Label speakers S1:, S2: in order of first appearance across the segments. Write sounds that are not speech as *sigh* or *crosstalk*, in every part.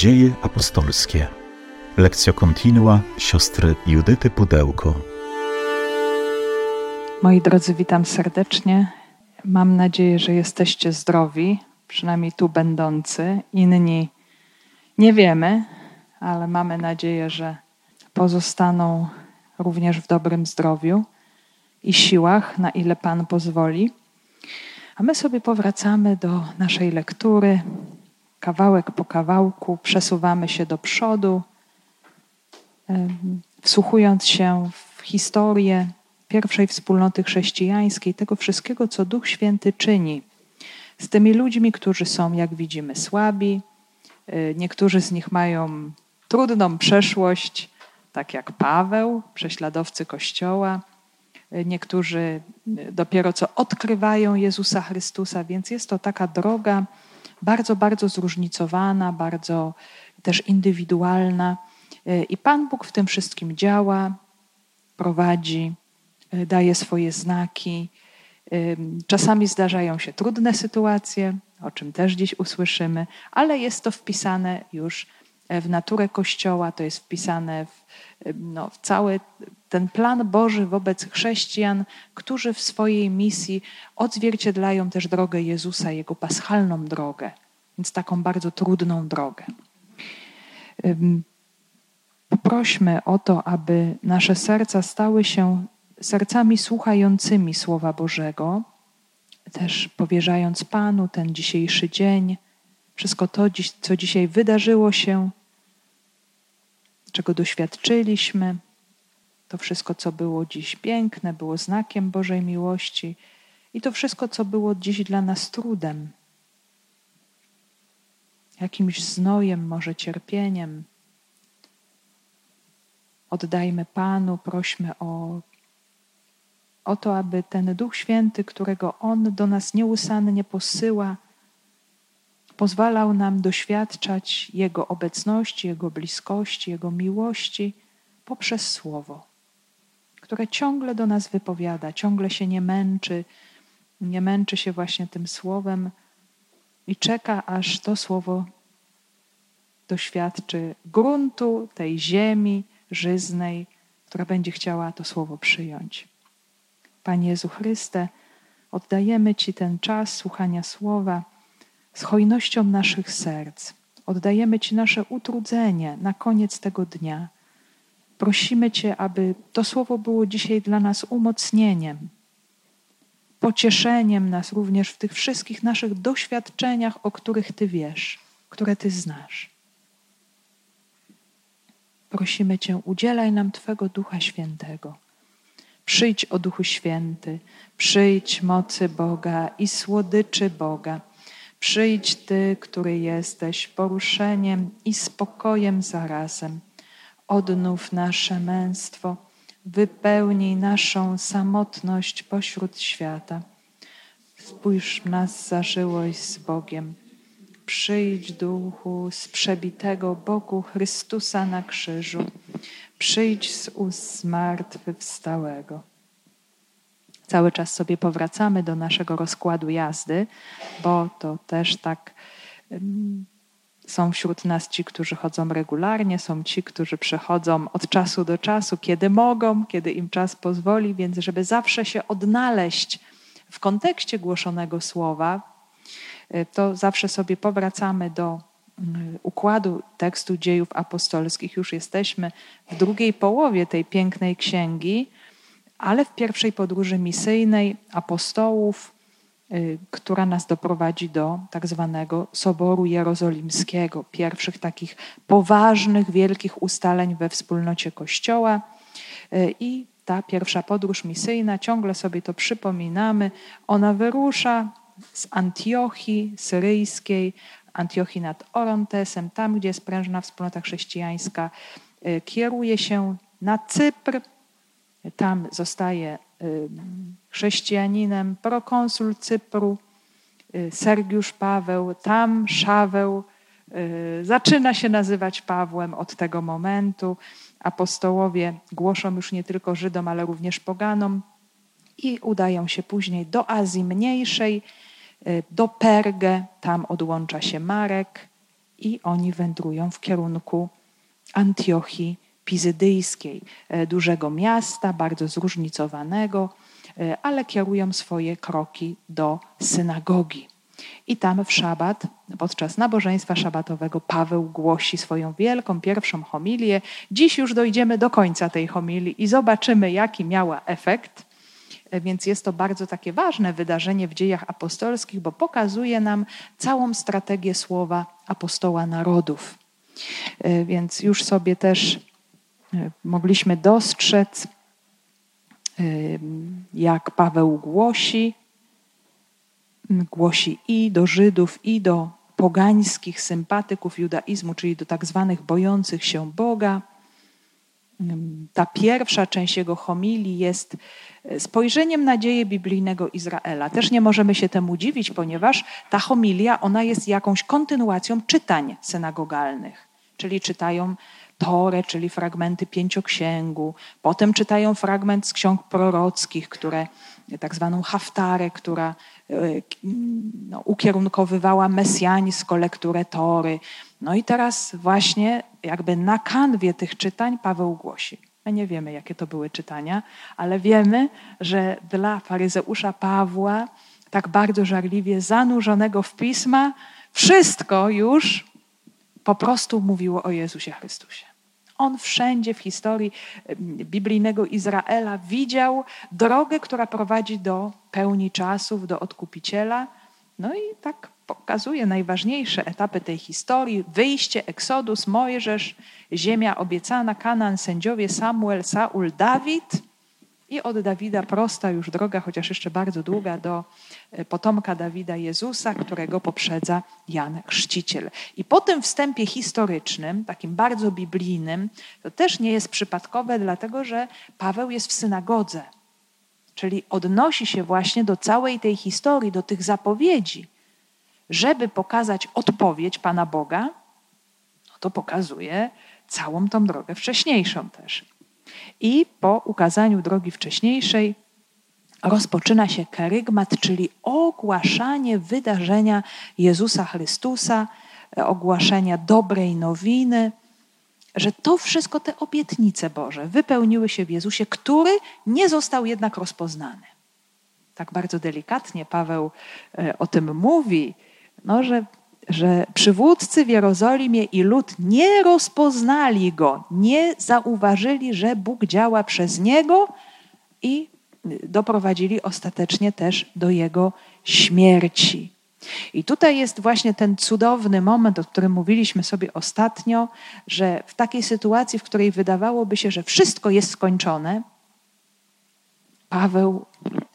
S1: Dzieje apostolskie. Lekcja kontinua siostry Judyty Pudełko.
S2: Moi drodzy, witam serdecznie. Mam nadzieję, że jesteście zdrowi, przynajmniej tu będący. Inni nie wiemy, ale mamy nadzieję, że pozostaną również w dobrym zdrowiu i siłach, na ile Pan pozwoli. A my sobie powracamy do naszej lektury, kawałek po kawałku, przesuwamy się do przodu, wsłuchując się w historię pierwszej wspólnoty chrześcijańskiej, tego wszystkiego, co Duch Święty czyni z tymi ludźmi, którzy są, jak widzimy, słabi. Y, niektórzy z nich mają trudną przeszłość, tak jak Paweł, prześladowcy Kościoła. Y, niektórzy y, dopiero co odkrywają Jezusa Chrystusa, więc jest to taka droga bardzo, bardzo zróżnicowana, bardzo też indywidualna. I Pan Bóg w tym wszystkim działa, prowadzi, daje swoje znaki. Czasami zdarzają się trudne sytuacje, o czym też dziś usłyszymy, ale jest to wpisane już w naturę Kościoła, to jest wpisane w, no, cały ten plan Boży wobec chrześcijan, którzy w swojej misji odzwierciedlają też drogę Jezusa, jego paschalną drogę, więc taką bardzo trudną drogę. Poprośmy o to, aby nasze serca stały się sercami słuchającymi Słowa Bożego, też powierzając Panu ten dzisiejszy dzień, wszystko to, co dzisiaj wydarzyło się, czego doświadczyliśmy, to wszystko, co było dziś piękne, było znakiem Bożej miłości i to wszystko, co było dziś dla nas trudem, jakimś znojem, może cierpieniem. Oddajmy Panu, prośmy o o to, aby ten Duch Święty, którego On do nas nieustannie posyła, pozwalał nam doświadczać Jego obecności, Jego bliskości, Jego miłości poprzez Słowo, które ciągle do nas wypowiada, ciągle się nie męczy, nie męczy się właśnie tym Słowem i czeka, aż to Słowo doświadczy gruntu tej ziemi żyznej, która będzie chciała to Słowo przyjąć. Panie Jezu Chryste, oddajemy Ci ten czas słuchania słowa z hojnością naszych serc. Oddajemy Ci nasze utrudzenie na koniec tego dnia. Prosimy Cię, aby to słowo było dzisiaj dla nas umocnieniem, pocieszeniem nas również w tych wszystkich naszych doświadczeniach, o których Ty wiesz, które Ty znasz. Prosimy Cię, udzielaj nam Twego Ducha Świętego Przyjdź o Duchu Święty, przyjdź mocy Boga i słodyczy Boga. Przyjdź Ty, który jesteś poruszeniem i spokojem zarazem. Odnów nasze męstwo, wypełnij naszą samotność pośród świata. Spójrz nas zażyłość z Bogiem. Przyjdź duchu z przebitego Bogu Chrystusa na krzyżu. Przyjdź z ust zmartwychwstałego. Cały czas sobie powracamy do naszego rozkładu jazdy, bo to też tak są wśród nas ci, którzy chodzą regularnie, są ci, którzy przychodzą od czasu do czasu, kiedy mogą, kiedy im czas pozwoli, więc żeby zawsze się odnaleźć w kontekście głoszonego słowa, y, to zawsze sobie powracamy do Y, układu tekstu dziejów apostolskich. Już jesteśmy w drugiej połowie tej pięknej księgi, ale w pierwszej podróży misyjnej apostołów, y, która nas doprowadzi do tak zwanego Soboru Jerozolimskiego, pierwszych takich poważnych, wielkich ustaleń we wspólnocie Kościoła. Y, I ta pierwsza podróż misyjna, ciągle sobie to przypominamy, ona wyrusza z Antiochii syryjskiej, Antiochii nad Orontesem, tam gdzie jest prężna wspólnota chrześcijańska, y, kieruje się na Cypr, tam zostaje y, chrześcijaninem, prokonsul Cypru, y, Sergiusz Paweł, tam Szaweł zaczyna się nazywać Pawłem od tego momentu. Apostołowie głoszą już nie tylko Żydom, ale również poganom i udają się później do Azji Mniejszej, Y, do Pergę, tam odłącza się Marek i oni wędrują w kierunku Antiochii Pizydyjskiej, e, dużego miasta, bardzo zróżnicowanego, e, ale kierują swoje kroki do synagogi. I tam w szabat, podczas nabożeństwa szabatowego, Paweł głosi swoją wielką pierwszą homilię. Dziś już dojdziemy do końca tej homilii i zobaczymy, jaki miała efekt. E, więc jest to bardzo takie ważne wydarzenie w dziejach apostolskich, bo pokazuje nam całą strategię słowa apostoła narodów. Więc już sobie też mogliśmy dostrzec, jak Paweł głosi, głosi i do Żydów, i do pogańskich sympatyków judaizmu, czyli do tak zwanych bojących się Boga. Ta pierwsza część jego homilii jest e, spojrzeniem na dzieje biblijnego Izraela. Też nie możemy się temu dziwić, ponieważ ta homilia ona jest jakąś kontynuacją czytań synagogalnych, czyli czytają Torę, czyli fragmenty pięcioksięgu, potem czytają fragment z ksiąg prorockich, które tak zwaną haftarę, która e, no, ukierunkowywała mesjańsko lekturę Tory. No i teraz właśnie jakby na kanwie tych czytań Paweł głosi. My nie wiemy, jakie to były czytania, ale wiemy, że dla faryzeusza Pawła, tak bardzo żarliwie zanurzonego w pisma, wszystko już po prostu mówiło o Jezusie Chrystusie. On wszędzie w historii biblijnego Izraela widział drogę, która prowadzi do pełni czasów, do odkupiciela. No i tak pokazuje najważniejsze etapy tej historii: wyjście, Eksodus, Mojżesz, ziemia obiecana, Kanan, sędziowie, Samuel, Saul, Dawid. I od Dawida prosta już droga, chociaż jeszcze bardzo długa, do potomka Dawida Jezusa, którego poprzedza Jan Chrzciciel. I po tym wstępie historycznym, takim bardzo biblijnym, to też nie jest przypadkowe, dlatego że Paweł jest w synagodze, czyli odnosi się właśnie do całej tej historii, do tych zapowiedzi, żeby pokazać odpowiedź Pana Boga, no to pokazuje całą tą drogę wcześniejszą też. I po ukazaniu drogi wcześniejszej rozpoczyna się kerygmat, czyli ogłaszanie wydarzenia Jezusa Chrystusa, ogłaszenia dobrej nowiny, że to wszystko te obietnice Boże wypełniły się w Jezusie, który nie został jednak rozpoznany. Tak bardzo delikatnie Paweł e, o tym mówi, no, że że przywódcy w Jerozolimie i lud nie rozpoznali go, nie zauważyli, że Bóg działa przez niego i doprowadzili ostatecznie też do jego śmierci. I tutaj jest właśnie ten cudowny moment, o którym mówiliśmy sobie ostatnio, że w takiej sytuacji, w której wydawałoby się, że wszystko jest skończone, Paweł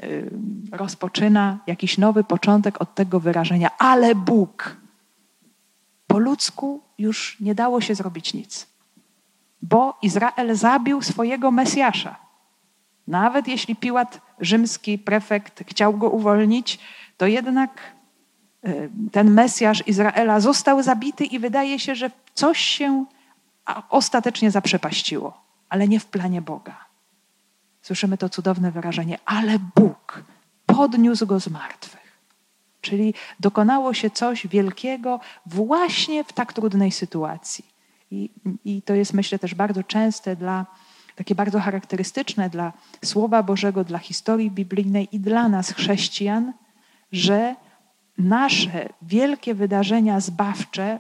S2: y, rozpoczyna jakiś nowy początek od tego wyrażenia, ale Bóg po ludzku już nie dało się zrobić nic, bo Izrael zabił swojego Mesjasza. Nawet jeśli Piłat, rzymski prefekt, chciał go uwolnić, to jednak e, ten Mesjasz Izraela został zabity i wydaje się, że coś się ostatecznie zaprzepaściło, ale nie w planie Boga. Słyszymy to cudowne wyrażenie, ale Bóg podniósł go z martwych. Czyli dokonało się coś wielkiego właśnie w tak trudnej sytuacji. I, I, to jest, myślę, też bardzo częste dla, takie bardzo charakterystyczne dla Słowa Bożego, dla historii biblijnej i dla nas, chrześcijan, że nasze wielkie wydarzenia zbawcze,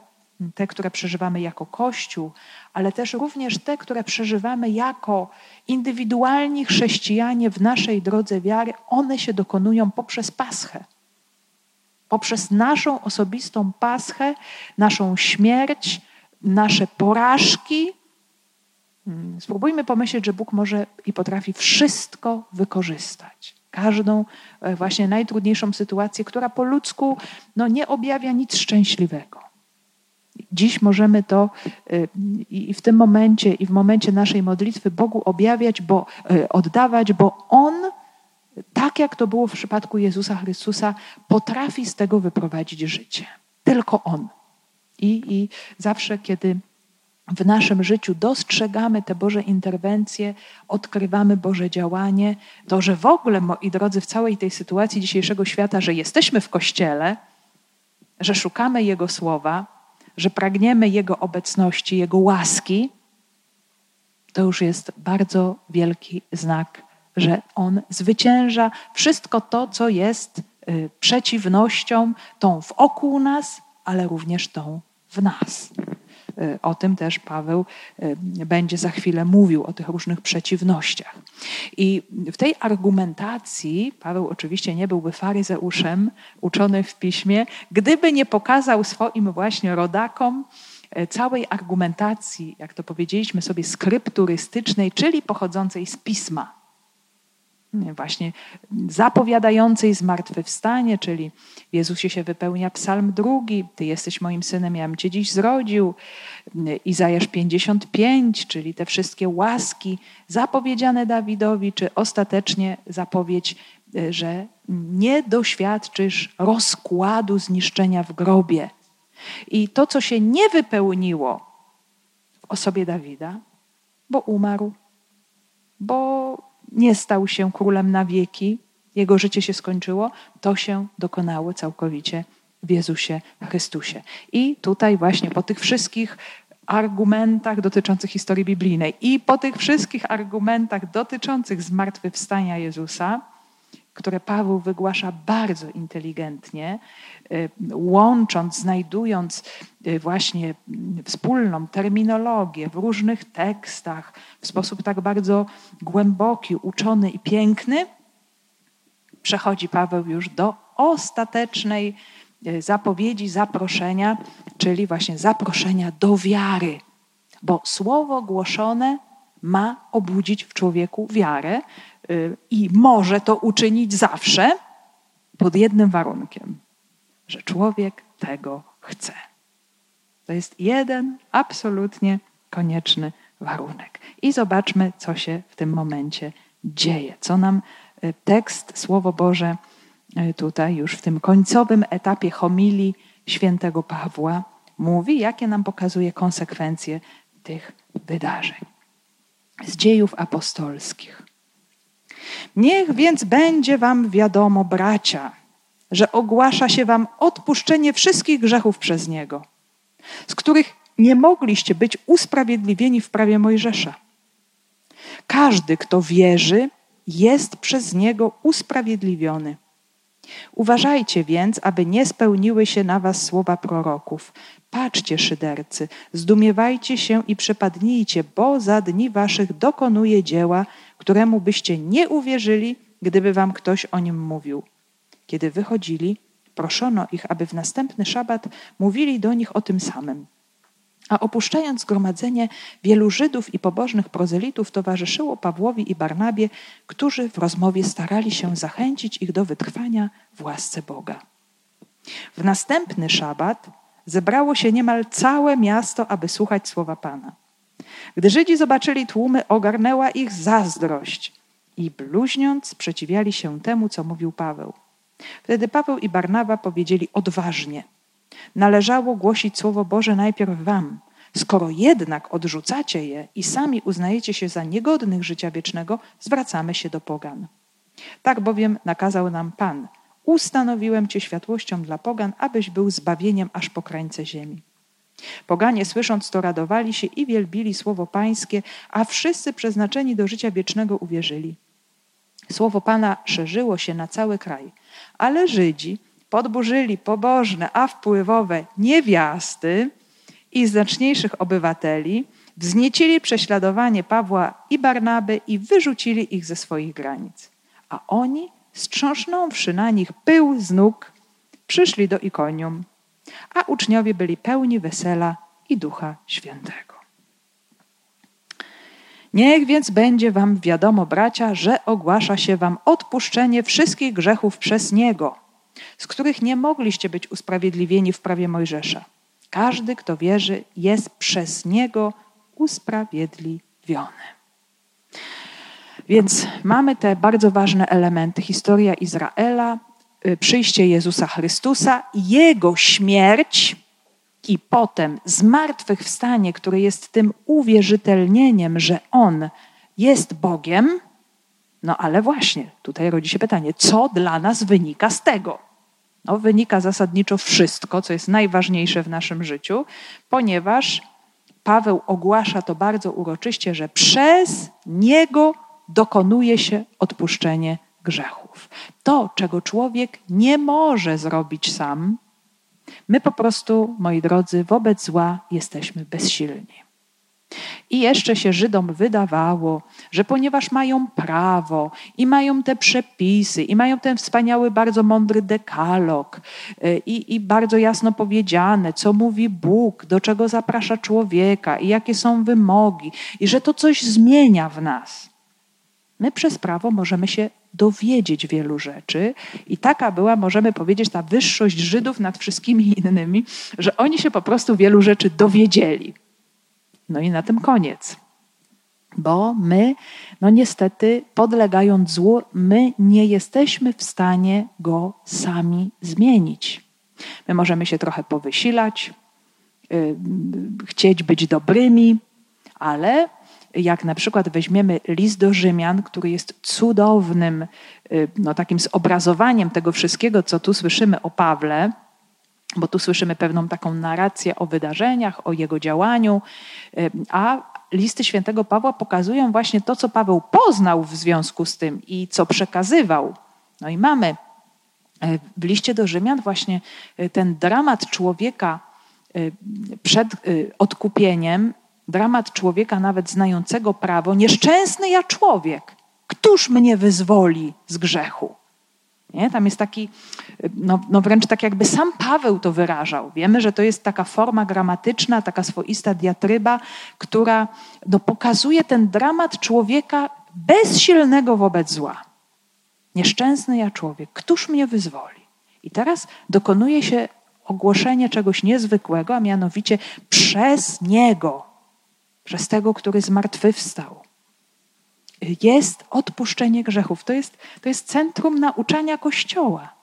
S2: te, które przeżywamy jako Kościół, ale też również te, które przeżywamy jako indywidualni chrześcijanie w naszej drodze wiary, one się dokonują poprzez Paschę poprzez naszą osobistą paschę, naszą śmierć, nasze porażki. Hmm, spróbujmy pomyśleć, że Bóg może i potrafi wszystko wykorzystać. Każdą e, właśnie najtrudniejszą sytuację, która po ludzku no, nie objawia nic szczęśliwego. Dziś możemy to e, i w tym momencie, i w momencie naszej modlitwy Bogu objawiać, bo, e, oddawać, bo On tak jak to było w przypadku Jezusa Chrystusa, potrafi z tego wyprowadzić życie. Tylko On. I, I zawsze, kiedy w naszym życiu dostrzegamy te Boże interwencje, odkrywamy Boże działanie, to że w ogóle, moi drodzy, w całej tej sytuacji dzisiejszego świata, że jesteśmy w kościele, że szukamy Jego słowa, że pragniemy Jego obecności, Jego łaski, to już jest bardzo wielki znak, że On zwycięża wszystko to, co jest y, przeciwnością, tą wokół nas, ale również tą w nas. O tym też Paweł y, będzie za chwilę mówił, o tych różnych przeciwnościach. I w tej argumentacji Paweł oczywiście nie byłby faryzeuszem, uczony w piśmie, gdyby nie pokazał swoim właśnie rodakom, y, całej argumentacji, jak to powiedzieliśmy sobie, skrypturystycznej, czyli pochodzącej z pisma właśnie zapowiadającej zmartwychwstanie, czyli Jezusie się wypełnia psalm drugi, Ty jesteś moim synem, ja bym Cię dziś zrodził, Izajasz 55, czyli te wszystkie łaski zapowiedziane Dawidowi, czy ostatecznie zapowiedź, że nie doświadczysz rozkładu zniszczenia w grobie. I to, co się nie wypełniło w osobie Dawida, bo umarł, bo nie stał się królem na wieki, jego życie się skończyło, to się dokonało całkowicie w Jezusie Chrystusie. I tutaj właśnie po tych wszystkich argumentach dotyczących historii biblijnej i po tych wszystkich argumentach dotyczących zmartwychwstania Jezusa, które Paweł wygłasza bardzo inteligentnie, łącząc, znajdując y, właśnie wspólną terminologię w różnych tekstach w sposób tak bardzo głęboki, uczony i piękny, przechodzi Paweł już do ostatecznej y, zapowiedzi, zaproszenia, czyli właśnie zaproszenia do wiary. Bo słowo głoszone ma obudzić w człowieku wiarę, i może to uczynić zawsze pod jednym warunkiem, że człowiek tego chce. To jest jeden absolutnie konieczny warunek. I zobaczmy, co się w tym momencie dzieje, co nam y, tekst, Słowo Boże, y, tutaj już w tym końcowym etapie homilii świętego Pawła mówi, jakie nam pokazuje konsekwencje tych wydarzeń. Z dziejów apostolskich. Niech więc będzie wam wiadomo, bracia, że ogłasza się wam odpuszczenie wszystkich grzechów przez Niego, z których nie mogliście być usprawiedliwieni w prawie Mojżesza. Każdy, kto wierzy, jest przez Niego usprawiedliwiony. Uważajcie więc, aby nie spełniły się na was słowa proroków. Patrzcie, szydercy, zdumiewajcie się i przepadnijcie, bo za dni waszych dokonuje dzieła, któremu byście nie uwierzyli, gdyby wam ktoś o nim mówił. Kiedy wychodzili, proszono ich, aby w następny szabat mówili do nich o tym samym. A opuszczając zgromadzenie, wielu Żydów i pobożnych prozelitów towarzyszyło Pawłowi i Barnabie, którzy w rozmowie starali się zachęcić ich do wytrwania w łasce Boga. W następny szabat zebrało się niemal całe miasto, aby słuchać słowa Pana. Gdy Żydzi zobaczyli tłumy, ogarnęła ich zazdrość i bluźniąc sprzeciwiali się temu, co mówił Paweł. Wtedy Paweł i Barnaba powiedzieli odważnie: Należało głosić Słowo Boże najpierw wam. Skoro jednak odrzucacie je i sami uznajecie się za niegodnych życia wiecznego, zwracamy się do pogan. Tak bowiem nakazał nam Pan: Ustanowiłem cię światłością dla pogan, abyś był zbawieniem aż po krańce ziemi. Poganie słysząc to radowali się i wielbili słowo Pańskie, a wszyscy przeznaczeni do życia wiecznego uwierzyli. Słowo Pana szerzyło się na cały kraj, ale Żydzi podburzyli pobożne, a wpływowe niewiasty i znaczniejszych obywateli, wzniecili prześladowanie Pawła i Barnaby i wyrzucili ich ze swoich granic. A oni, strząsnąwszy na nich pył z nóg, przyszli do Ikonium a uczniowie byli pełni wesela i Ducha Świętego. Niech więc będzie wam wiadomo, bracia, że ogłasza się wam odpuszczenie wszystkich grzechów przez Niego, z których nie mogliście być usprawiedliwieni w prawie Mojżesza. Każdy, kto wierzy, jest przez Niego usprawiedliwiony. Więc mamy te bardzo ważne elementy. Historia Izraela, Y, przyjście Jezusa Chrystusa, Jego śmierć i potem zmartwychwstanie, które jest tym uwierzytelnieniem, że On jest Bogiem. No ale właśnie, tutaj rodzi się pytanie, co dla nas wynika z tego? No, wynika zasadniczo wszystko, co jest najważniejsze w naszym życiu, ponieważ Paweł ogłasza to bardzo uroczyście, że przez niego dokonuje się odpuszczenie grzechów. To, czego człowiek nie może zrobić sam, my po prostu, moi drodzy, wobec zła jesteśmy bezsilni. I jeszcze się Żydom wydawało, że ponieważ mają prawo i mają te przepisy, i mają ten wspaniały, bardzo mądry dekalog, y, i, i bardzo jasno powiedziane, co mówi Bóg, do czego zaprasza człowieka, i jakie są wymogi, i że to coś zmienia w nas. My przez prawo możemy się dowiedzieć wielu rzeczy, i taka była, możemy powiedzieć, ta wyższość Żydów nad wszystkimi *laughs* innymi, że oni się po prostu wielu rzeczy dowiedzieli. No i na tym koniec. Bo my, no niestety, podlegając złu, my nie jesteśmy w stanie go sami zmienić. My możemy się trochę powysilać, yy, chcieć być dobrymi, ale jak na przykład weźmiemy list do Rzymian, który jest cudownym, yy, no takim zobrazowaniem tego wszystkiego, co tu słyszymy o Pawle, bo tu słyszymy pewną taką narrację o wydarzeniach, o jego działaniu, a listy świętego Pawła pokazują właśnie to, co Paweł poznał w związku z tym i co przekazywał. No i mamy e, w liście do Rzymian właśnie ten dramat człowieka przed odkupieniem, dramat człowieka nawet znającego prawo, nieszczęsny ja człowiek, któż mnie wyzwoli z grzechu? Nie? Tam jest taki, no, no wręcz tak jakby sam Paweł to wyrażał. Wiemy, że to jest taka forma gramatyczna, taka swoista diatryba, która no, pokazuje ten dramat człowieka bezsilnego wobec zła. Nieszczęsny ja człowiek, któż mnie wyzwoli? I teraz dokonuje się ogłoszenie czegoś niezwykłego, a mianowicie przez Niego, przez tego, który zmartwychwstał jest odpuszczenie grzechów. To jest, to jest centrum nauczania Kościoła.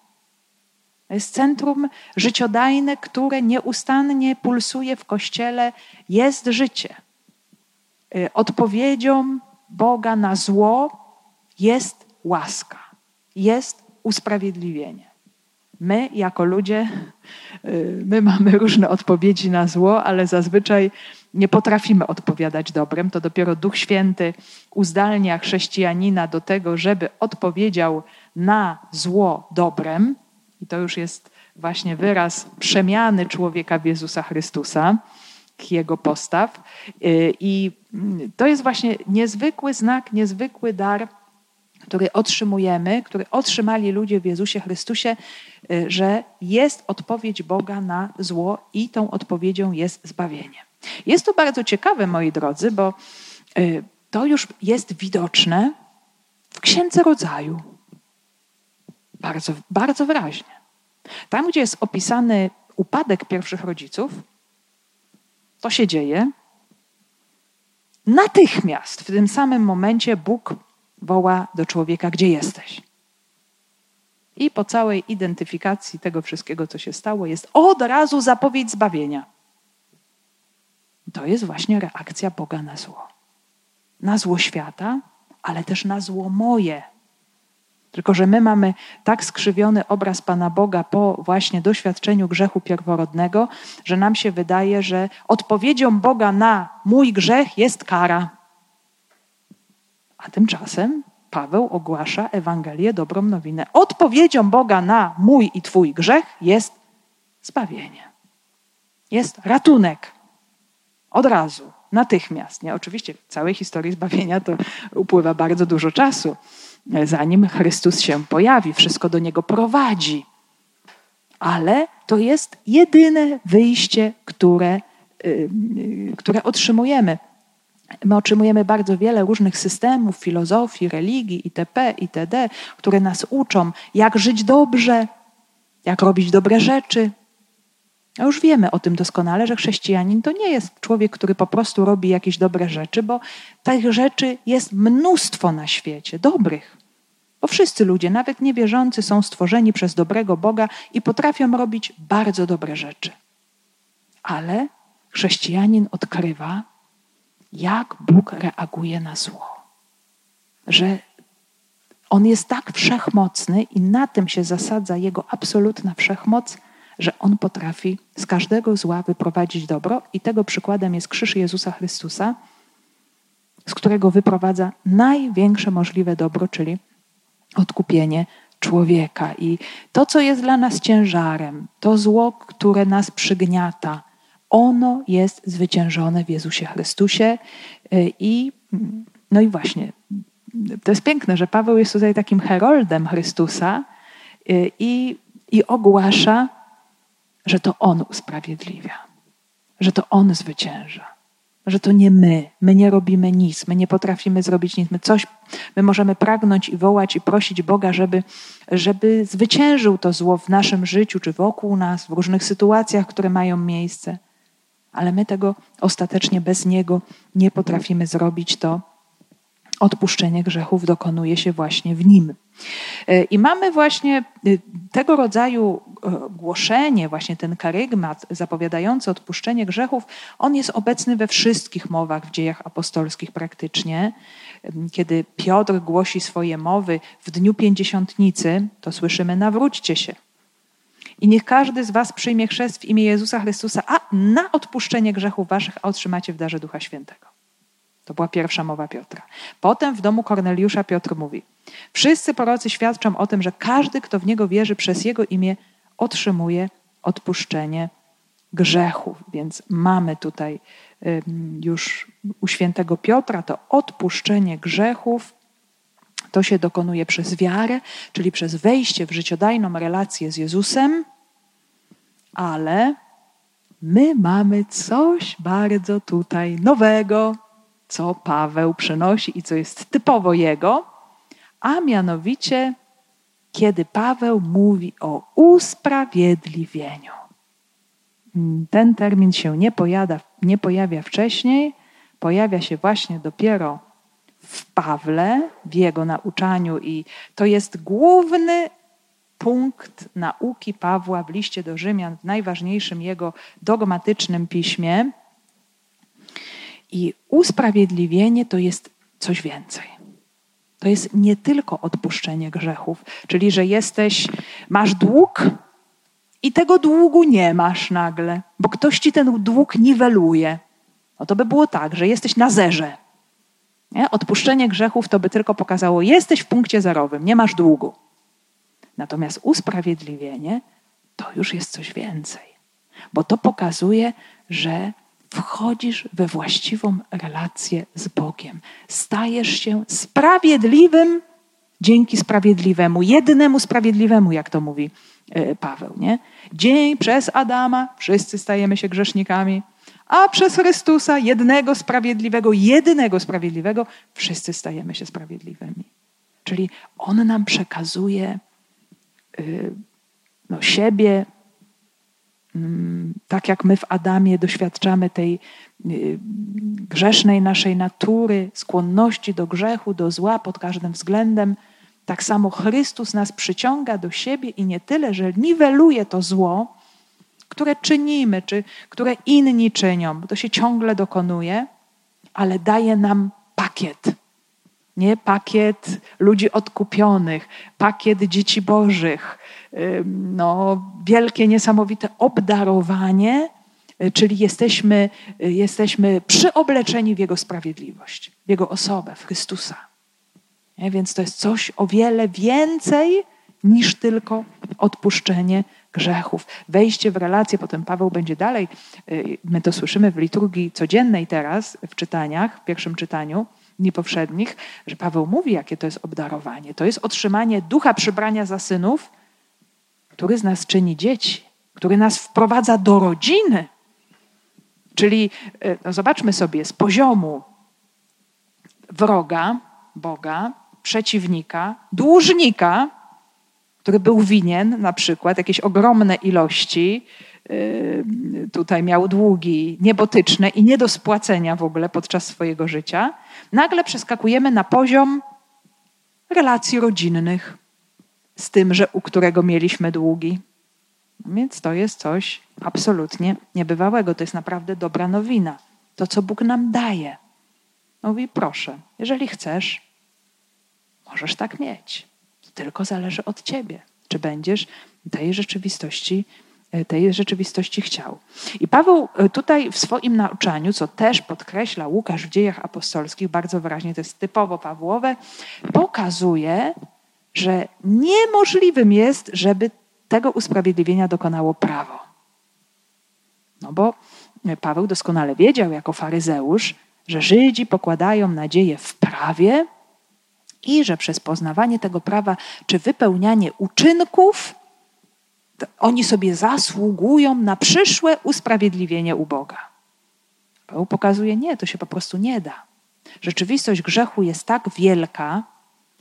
S2: To jest centrum życiodajne, które nieustannie pulsuje w Kościele. Jest życie. Y, odpowiedzią Boga na zło jest łaska, jest usprawiedliwienie. My, jako ludzie, y, my mamy różne odpowiedzi na zło, ale zazwyczaj nie potrafimy odpowiadać dobrem. To dopiero Duch Święty uzdalnia chrześcijanina do tego, żeby odpowiedział na zło dobrem. I to już jest właśnie wyraz przemiany człowieka w Jezusa Chrystusa, jego postaw. Y, I to jest właśnie niezwykły znak, niezwykły dar, który otrzymujemy, który otrzymali ludzie w Jezusie Chrystusie, y, że jest odpowiedź Boga na zło i tą odpowiedzią jest zbawienie. Jest to bardzo ciekawe, moi drodzy, bo y, to już jest widoczne w Księdze Rodzaju. Bardzo, bardzo wyraźnie. Tam, gdzie jest opisany upadek pierwszych rodziców, to się dzieje. Natychmiast w tym samym momencie Bóg woła do człowieka, gdzie jesteś. I po całej identyfikacji tego wszystkiego, co się stało, jest od razu zapowiedź zbawienia. To jest właśnie reakcja Boga na zło. Na zło świata, ale też na zło moje. Tylko, że my mamy tak skrzywiony obraz Pana Boga po właśnie doświadczeniu grzechu pierworodnego, że nam się wydaje, że odpowiedzią Boga na mój grzech jest kara. A tymczasem Paweł ogłasza Ewangelię, dobrą nowinę. Odpowiedzią Boga na mój i Twój grzech jest zbawienie. Jest ratunek. Od razu, natychmiast. Nie? Oczywiście w całej historii zbawienia to upływa bardzo dużo czasu, zanim Chrystus się pojawi, wszystko do Niego prowadzi. Ale to jest jedyne wyjście, które, yy, które otrzymujemy. My otrzymujemy bardzo wiele różnych systemów, filozofii, religii itp., itd., które nas uczą, jak żyć dobrze, jak robić dobre rzeczy, a już wiemy o tym doskonale, że chrześcijanin to nie jest człowiek, który po prostu robi jakieś dobre rzeczy, bo tych rzeczy jest mnóstwo na świecie, dobrych. Bo wszyscy ludzie, nawet niewierzący, są stworzeni przez dobrego Boga i potrafią robić bardzo dobre rzeczy. Ale chrześcijanin odkrywa, jak Bóg reaguje na zło. Że On jest tak wszechmocny i na tym się zasadza Jego absolutna wszechmoc, że On potrafi z każdego zła wyprowadzić dobro i tego przykładem jest krzyż Jezusa Chrystusa, z którego wyprowadza największe możliwe dobro, czyli odkupienie człowieka. I to, co jest dla nas ciężarem, to zło, które nas przygniata, ono jest zwyciężone w Jezusie Chrystusie. I no i właśnie, to jest piękne, że Paweł jest tutaj takim heroldem Chrystusa i, i ogłasza, że to On usprawiedliwia, że to On zwycięża że to nie my, my nie robimy nic, my nie potrafimy zrobić nic, my coś, my możemy pragnąć i wołać i prosić Boga, żeby, żeby zwyciężył to zło w naszym życiu, czy wokół nas, w różnych sytuacjach, które mają miejsce. Ale my tego ostatecznie bez Niego nie potrafimy zrobić. To odpuszczenie grzechów dokonuje się właśnie w Nim. E, I mamy właśnie y, tego rodzaju e, głoszenie, właśnie ten karygmat zapowiadający odpuszczenie grzechów, on jest obecny we wszystkich mowach w dziejach apostolskich praktycznie. Kiedy Piotr głosi swoje mowy w dniu pięćdziesiątnicy, to słyszymy nawróćcie się. I niech każdy z was przyjmie chrzest w imię Jezusa Chrystusa, a na odpuszczenie grzechów waszych otrzymacie w darze Ducha Świętego. To była pierwsza mowa Piotra. Potem w domu Korneliusza Piotr mówi: Wszyscy prorocy świadczą o tym, że każdy, kto w niego wierzy przez jego imię, otrzymuje odpuszczenie grzechów. Więc mamy tutaj już u świętego Piotra to odpuszczenie grzechów. To się dokonuje przez wiarę, czyli przez wejście w życiodajną relację z Jezusem, ale my mamy coś bardzo tutaj nowego, co Paweł przynosi i co jest typowo jego, a mianowicie kiedy Paweł mówi o usprawiedliwieniu. Ten termin się nie pojawia, nie pojawia wcześniej, pojawia się właśnie dopiero w Pawle, w jego nauczaniu, i to jest główny punkt nauki Pawła w liście do Rzymian, w najważniejszym jego dogmatycznym piśmie. I usprawiedliwienie to jest coś więcej. To jest nie tylko odpuszczenie grzechów, czyli że jesteś, masz dług i tego długu nie masz nagle, bo ktoś ci ten dług niweluje. No to by było tak, że jesteś na zerze. Nie? Odpuszczenie grzechów to by tylko pokazało, jesteś w punkcie zerowym, nie masz długu. Natomiast usprawiedliwienie to już jest coś więcej, bo to pokazuje, że wchodzisz we właściwą relację z Bogiem. Stajesz się sprawiedliwym dzięki sprawiedliwemu, jednemu sprawiedliwemu, jak to mówi e, Paweł. Nie? Dzień przez Adama wszyscy stajemy się grzesznikami, a przez Chrystusa, jednego sprawiedliwego, jedynego sprawiedliwego, wszyscy stajemy się sprawiedliwymi. Czyli On nam przekazuje y, no, siebie, tak jak my w Adamie doświadczamy tej y, grzesznej naszej natury, skłonności do grzechu, do zła pod każdym względem, tak samo Chrystus nas przyciąga do siebie i nie tyle, że niweluje to zło, które czynimy, czy które inni czynią, bo to się ciągle dokonuje, ale daje nam pakiet. Nie pakiet ludzi odkupionych, pakiet dzieci bożych, no, wielkie, niesamowite obdarowanie, y, czyli jesteśmy, y, jesteśmy przyobleczeni w Jego sprawiedliwość, w Jego osobę, w Chrystusa. Nie? Więc to jest coś o wiele więcej niż tylko odpuszczenie grzechów. Wejście w relację, potem Paweł będzie dalej, y, my to słyszymy w liturgii codziennej teraz, w czytaniach, w pierwszym czytaniu, dni powszednich, że Paweł mówi, jakie to jest obdarowanie. To jest otrzymanie ducha przybrania za synów, który z nas czyni dzieci, który nas wprowadza do rodziny. Czyli e, no zobaczmy sobie z poziomu wroga, Boga, przeciwnika, dłużnika, który był winien na przykład jakieś ogromne ilości, e, tutaj miał długi niebotyczne i nie do spłacenia w ogóle podczas swojego życia, nagle przeskakujemy na poziom relacji rodzinnych z tym, że u którego mieliśmy długi. Więc to jest coś absolutnie niebywałego. To jest naprawdę dobra nowina. To, co Bóg nam daje. Mówi, proszę, jeżeli chcesz, Możesz tak mieć. Tylko zależy od ciebie, czy będziesz tej rzeczywistości, e, tej rzeczywistości chciał. I Paweł e, tutaj w swoim nauczaniu, co też podkreśla Łukasz w dziejach apostolskich, bardzo wyraźnie, to jest typowo Pawłowe, pokazuje, że niemożliwym jest, żeby tego usprawiedliwienia dokonało prawo. No bo Paweł doskonale wiedział jako faryzeusz, że Żydzi pokładają nadzieję w prawie i że przez poznawanie tego prawa czy wypełnianie uczynków oni sobie zasługują na przyszłe usprawiedliwienie u Boga. Paweł pokazuje, nie, to się po prostu nie da. Rzeczywistość grzechu jest tak wielka,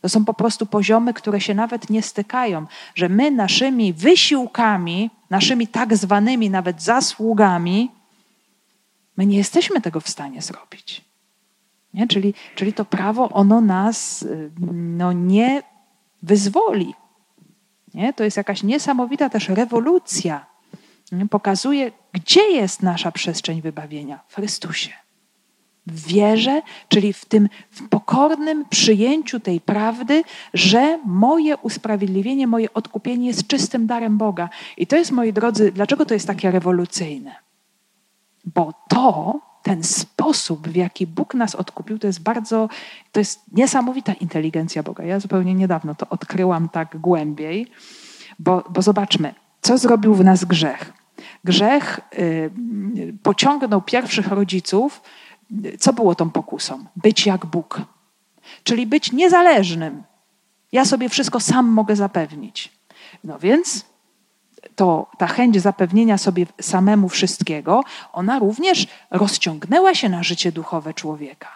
S2: to są po prostu poziomy, które się nawet nie stykają, że my naszymi wysiłkami, naszymi tak zwanymi nawet zasługami, my nie jesteśmy tego w stanie zrobić. Nie? Czyli, czyli to prawo, ono nas no, nie wyzwoli. Nie? To jest jakaś niesamowita też rewolucja. Nie? Pokazuje, gdzie jest nasza przestrzeń wybawienia w Chrystusie w wierze, czyli w tym w pokornym przyjęciu tej prawdy, że moje usprawiedliwienie, moje odkupienie jest czystym darem Boga. I to jest, moi drodzy, dlaczego to jest takie rewolucyjne? Bo to, ten sposób, w jaki Bóg nas odkupił, to jest bardzo, to jest niesamowita inteligencja Boga. Ja zupełnie niedawno to odkryłam tak głębiej, bo, bo zobaczmy, co zrobił w nas grzech. Grzech y, pociągnął pierwszych rodziców, co było tą pokusą? Być jak Bóg. Czyli być niezależnym. Ja sobie wszystko sam mogę zapewnić. No więc to ta chęć zapewnienia sobie samemu wszystkiego, ona również rozciągnęła się na życie duchowe człowieka.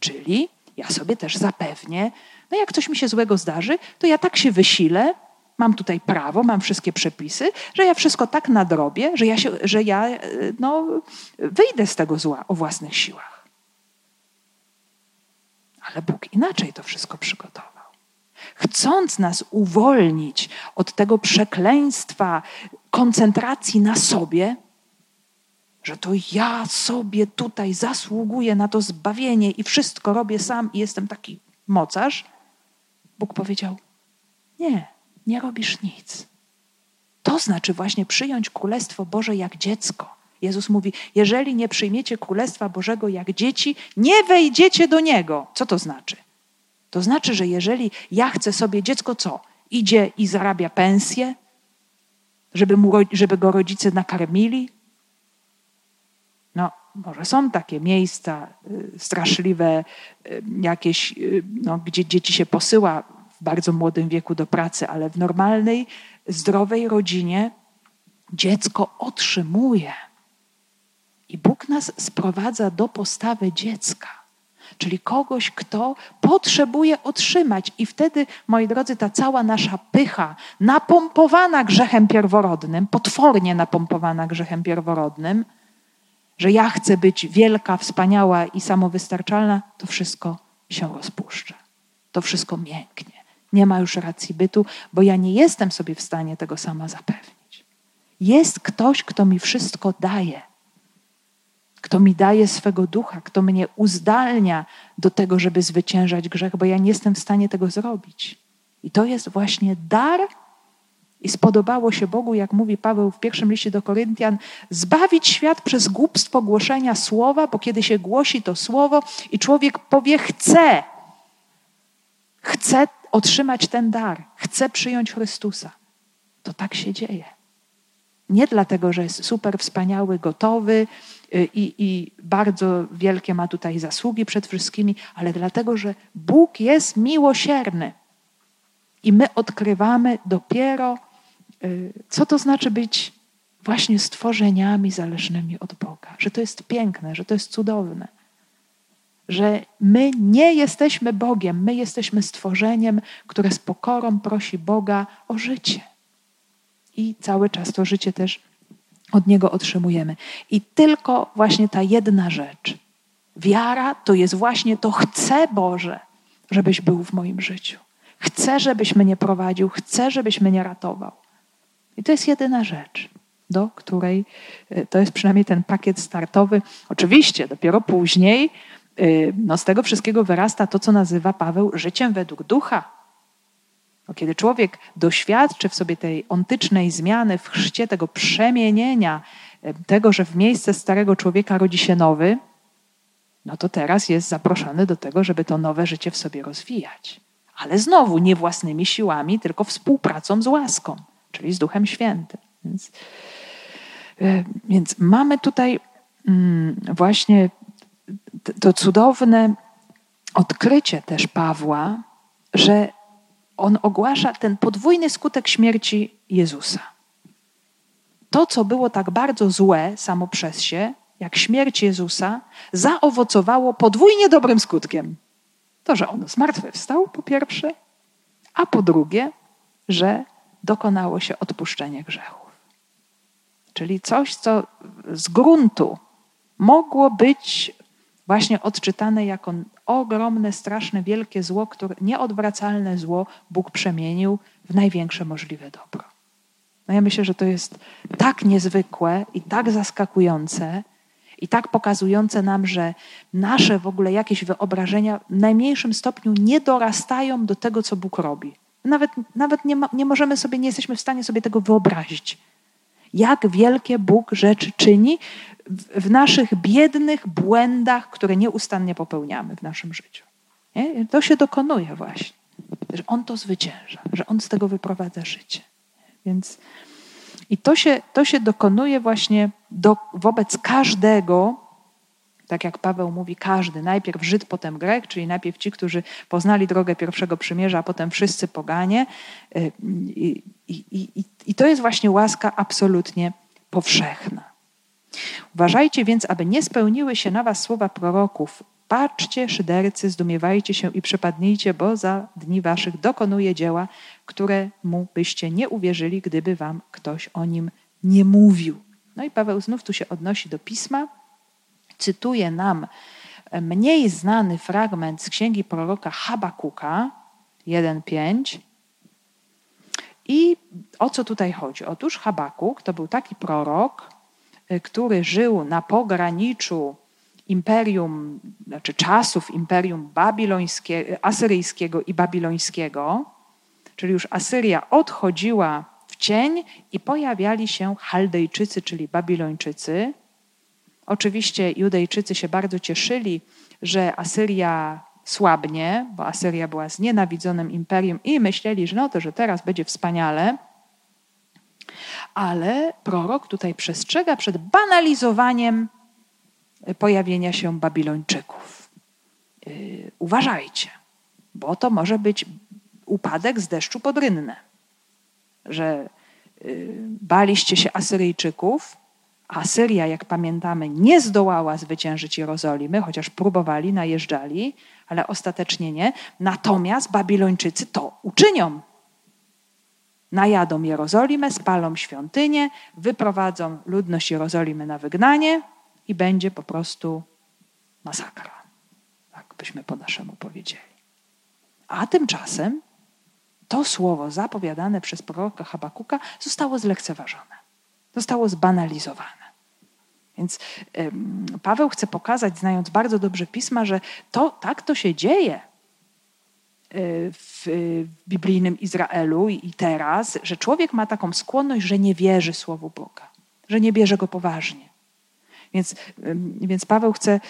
S2: Czyli ja sobie też zapewnię, no jak coś mi się złego zdarzy, to ja tak się wysilę, mam tutaj prawo, mam wszystkie przepisy, że ja wszystko tak nadrobię, że ja, się, że ja no, wyjdę z tego zła o własnych siłach. Ale Bóg inaczej to wszystko przygotował. Chcąc nas uwolnić od tego przekleństwa koncentracji na sobie, że to ja sobie tutaj zasługuję na to zbawienie i wszystko robię sam i jestem taki mocarz, Bóg powiedział: Nie, nie robisz nic. To znaczy właśnie przyjąć Królestwo Boże jak dziecko. Jezus mówi: Jeżeli nie przyjmiecie Królestwa Bożego jak dzieci, nie wejdziecie do niego. Co to znaczy? To znaczy, że jeżeli ja chcę sobie dziecko, co? Idzie i zarabia pensję, żeby, mu, żeby go rodzice nakarmili? No, może są takie miejsca y, straszliwe, y, jakieś, y, no, gdzie dzieci się posyła w bardzo młodym wieku do pracy, ale w normalnej, zdrowej rodzinie dziecko otrzymuje. I Bóg nas sprowadza do postawy dziecka, czyli kogoś, kto potrzebuje otrzymać. I wtedy, moi drodzy, ta cała nasza pycha, napompowana grzechem pierworodnym, potwornie napompowana grzechem pierworodnym, że ja chcę być wielka, wspaniała i samowystarczalna, to wszystko się rozpuszcza. To wszystko mięknie nie ma już racji bytu, bo ja nie jestem sobie w stanie tego sama zapewnić. Jest ktoś, kto mi wszystko daje, kto mi daje swego ducha, kto mnie uzdalnia do tego, żeby zwyciężać grzech, bo ja nie jestem w stanie tego zrobić. I to jest właśnie dar. I spodobało się Bogu, jak mówi Paweł w pierwszym liście do Koryntian, zbawić świat przez głupstwo głoszenia słowa, bo kiedy się głosi to słowo i człowiek powie chce, chce otrzymać ten dar, chce przyjąć Chrystusa, to tak się dzieje. Nie dlatego, że jest super wspaniały, gotowy i, i bardzo wielkie ma tutaj zasługi przed wszystkimi, ale dlatego, że Bóg jest miłosierny. I my odkrywamy dopiero, y, co to znaczy być właśnie stworzeniami zależnymi od Boga. Że to jest piękne, że to jest cudowne że my nie jesteśmy Bogiem, my jesteśmy stworzeniem, które z pokorą prosi Boga o życie. I cały czas to życie też od Niego otrzymujemy. I tylko właśnie ta jedna rzecz, wiara to jest właśnie to chcę Boże, żebyś był w moim życiu. Chcę, żebyś mnie prowadził, chcę, żebyś mnie ratował. I to jest jedyna rzecz, do której e, to jest przynajmniej ten pakiet startowy. Oczywiście, dopiero później y, no z tego wszystkiego wyrasta to, co nazywa Paweł życiem według ducha. Kiedy człowiek doświadczy w sobie tej ontycznej zmiany w chrzcie, tego przemienienia, tego, że w miejsce starego człowieka rodzi się nowy, no to teraz jest zaproszony do tego, żeby to nowe życie w sobie rozwijać. Ale znowu nie własnymi siłami, tylko współpracą z łaską, czyli z Duchem Świętym. Więc, e, więc mamy tutaj mm, właśnie to cudowne odkrycie też Pawła, że on ogłasza ten podwójny skutek śmierci Jezusa. To, co było tak bardzo złe samo przez się, jak śmierć Jezusa, zaowocowało podwójnie dobrym skutkiem. To, że on zmartwychwstał, po pierwsze, a po drugie, że dokonało się odpuszczenie grzechów. Czyli coś, co z gruntu mogło być właśnie odczytane jako ogromne, straszne, wielkie zło, które nieodwracalne zło Bóg przemienił w największe możliwe dobro. No ja myślę, że to jest tak niezwykłe i tak zaskakujące, i tak pokazujące nam, że nasze w ogóle jakieś wyobrażenia w najmniejszym stopniu nie dorastają do tego, co Bóg robi. Nawet, nawet nie, ma, nie możemy sobie, nie jesteśmy w stanie sobie tego wyobrazić. Jak wielkie Bóg rzeczy czyni w, naszych biednych błędach, które nieustannie popełniamy w naszym życiu. Nie? To się dokonuje właśnie, że On to zwycięża, że On z tego wyprowadza życie. Więc i to się, to się dokonuje właśnie do, wobec każdego, tak jak Paweł mówi, każdy, najpierw Żyd, potem Grek, czyli najpierw ci, którzy poznali drogę pierwszego przymierza, a potem wszyscy poganie. Y, I, i, i, i to jest właśnie łaska absolutnie powszechna. Uważajcie więc, aby nie spełniły się na was słowa proroków. Patrzcie, szydercy, zdumiewajcie się i przypadnijcie, bo za dni waszych dokonuje dzieła, które mu byście nie uwierzyli, gdyby wam ktoś o nim nie mówił. No i Paweł znów tu się odnosi do pisma, cytuje nam mniej znany fragment z księgi proroka Habakuka 1:5. I o co tutaj chodzi? Otóż Habakuk to był taki prorok, który żył na pograniczu imperium, znaczy czasów imperium asyryjskiego i babilońskiego, czyli już Asyria odchodziła w cień i pojawiali się Chaldejczycy, czyli Babilończycy. Oczywiście Judejczycy się bardzo cieszyli, że Asyria słabnie, bo Asyria była znienawidzonym imperium i myśleli, że no to, że teraz będzie wspaniale. Ale prorok tutaj przestrzega przed banalizowaniem pojawienia się Babilończyków. Yy, uważajcie, bo to może być upadek z deszczu pod rynne, że yy, baliście się Asyryjczyków, Asyria, jak pamiętamy, nie zdołała zwyciężyć Jerozolimy, chociaż próbowali, najeżdżali, ale ostatecznie nie. Natomiast Babilończycy to uczynią. Najadą Jerozolimę, spalą świątynię, wyprowadzą ludność Jerozolimy na wygnanie i będzie po prostu masakra. Tak byśmy po naszemu powiedzieli. A tymczasem to słowo zapowiadane przez proroka Habakuka zostało zlekceważone, zostało zbanalizowane. Więc Paweł chce pokazać, znając bardzo dobrze pisma, że to tak to się dzieje w biblijnym Izraelu i teraz, że człowiek ma taką skłonność, że nie wierzy Słowu Boga, że nie bierze go poważnie. Więc, więc Paweł chce,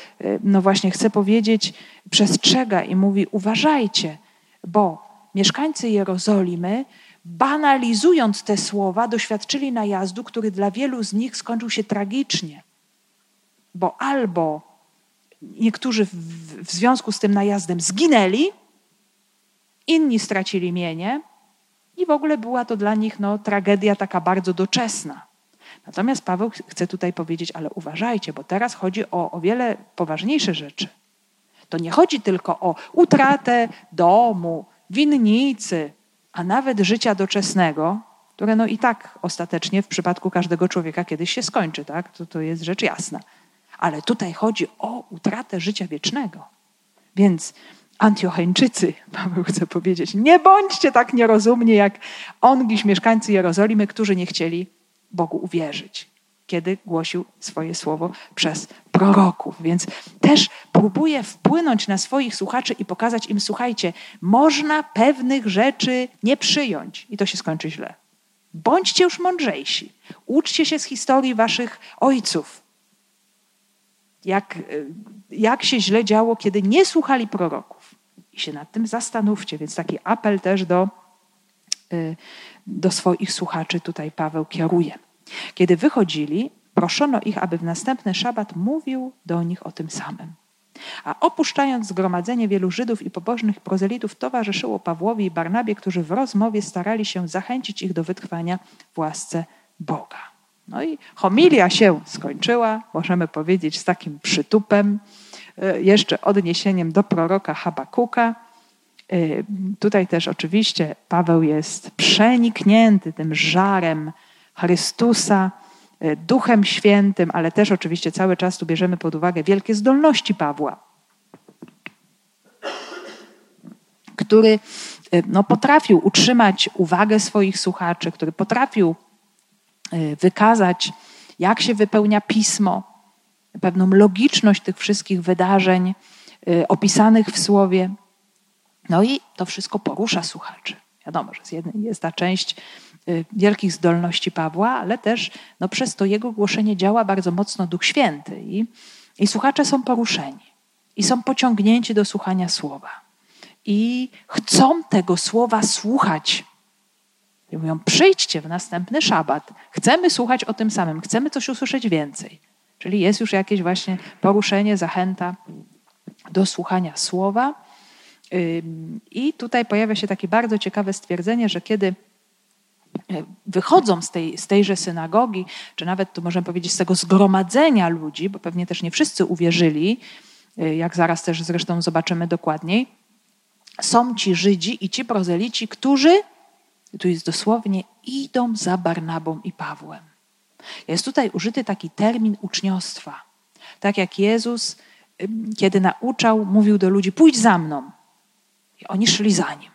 S2: no właśnie, chce powiedzieć, przestrzega i mówi: uważajcie, bo mieszkańcy Jerozolimy, banalizując te słowa, doświadczyli najazdu, który dla wielu z nich skończył się tragicznie. Bo albo niektórzy w, w związku z tym najazdem zginęli, inni stracili mienie, i w ogóle była to dla nich no, tragedia taka bardzo doczesna. Natomiast Paweł chce tutaj powiedzieć, ale uważajcie, bo teraz chodzi o o wiele poważniejsze rzeczy. To nie chodzi tylko o utratę domu, winnicy, a nawet życia doczesnego, które no i tak ostatecznie w przypadku każdego człowieka kiedyś się skończy, tak? To, to jest rzecz jasna. Ale tutaj chodzi o utratę życia wiecznego. Więc Antiocheńczycy, Paweł chce powiedzieć, nie bądźcie tak nierozumni jak ongiś mieszkańcy Jerozolimy, którzy nie chcieli Bogu uwierzyć, kiedy głosił swoje słowo przez proroków. Więc też próbuje wpłynąć na swoich słuchaczy i pokazać im, słuchajcie, można pewnych rzeczy nie przyjąć i to się skończy źle. Bądźcie już mądrzejsi. Uczcie się z historii waszych ojców. Jak, jak się źle działo, kiedy nie słuchali proroków. I się nad tym zastanówcie. Więc taki apel też do, y, do swoich słuchaczy tutaj Paweł kieruje. Kiedy wychodzili, proszono ich, aby w następny szabat mówił do nich o tym samym. A opuszczając zgromadzenie, wielu Żydów i pobożnych prozelitów towarzyszyło Pawłowi i Barnabie, którzy w rozmowie starali się zachęcić ich do wytrwania w łasce Boga. No i homilia się skończyła, możemy powiedzieć, z takim przytupem, jeszcze odniesieniem do proroka Habakuka. E, tutaj też oczywiście Paweł jest przeniknięty tym żarem Chrystusa, e, Duchem Świętym, ale też oczywiście cały czas tu bierzemy pod uwagę wielkie zdolności Pawła, który e, no, potrafił utrzymać uwagę swoich słuchaczy, który potrafił e, wykazać, jak się wypełnia pismo, pewną logiczność tych wszystkich wydarzeń opisanych w słowie. No i to wszystko porusza słuchaczy. Wiadomo, że jest ta część Y, wielkich zdolności Pawła, ale też no, przez to jego głoszenie działa bardzo mocno Duch Święty i, i słuchacze są poruszeni i są pociągnięci do słuchania słowa i chcą tego słowa słuchać. I mówią, przyjdźcie w następny szabat, chcemy słuchać o tym samym, chcemy coś usłyszeć więcej. Czyli jest już jakieś właśnie poruszenie, zachęta do słuchania słowa. I tutaj pojawia się takie bardzo ciekawe stwierdzenie, że kiedy wychodzą z, tej, z tejże synagogi, czy nawet tu możemy powiedzieć z tego zgromadzenia ludzi, bo pewnie też nie wszyscy uwierzyli, y, jak zaraz też zresztą zobaczymy dokładniej, są ci Żydzi i ci prozelici, którzy, tu jest dosłownie, idą za Barnabą i Pawłem. Jest tutaj użyty taki termin uczniostwa. Tak jak Jezus, kiedy nauczał, mówił do ludzi: pójdź za mną. I oni szli za nim.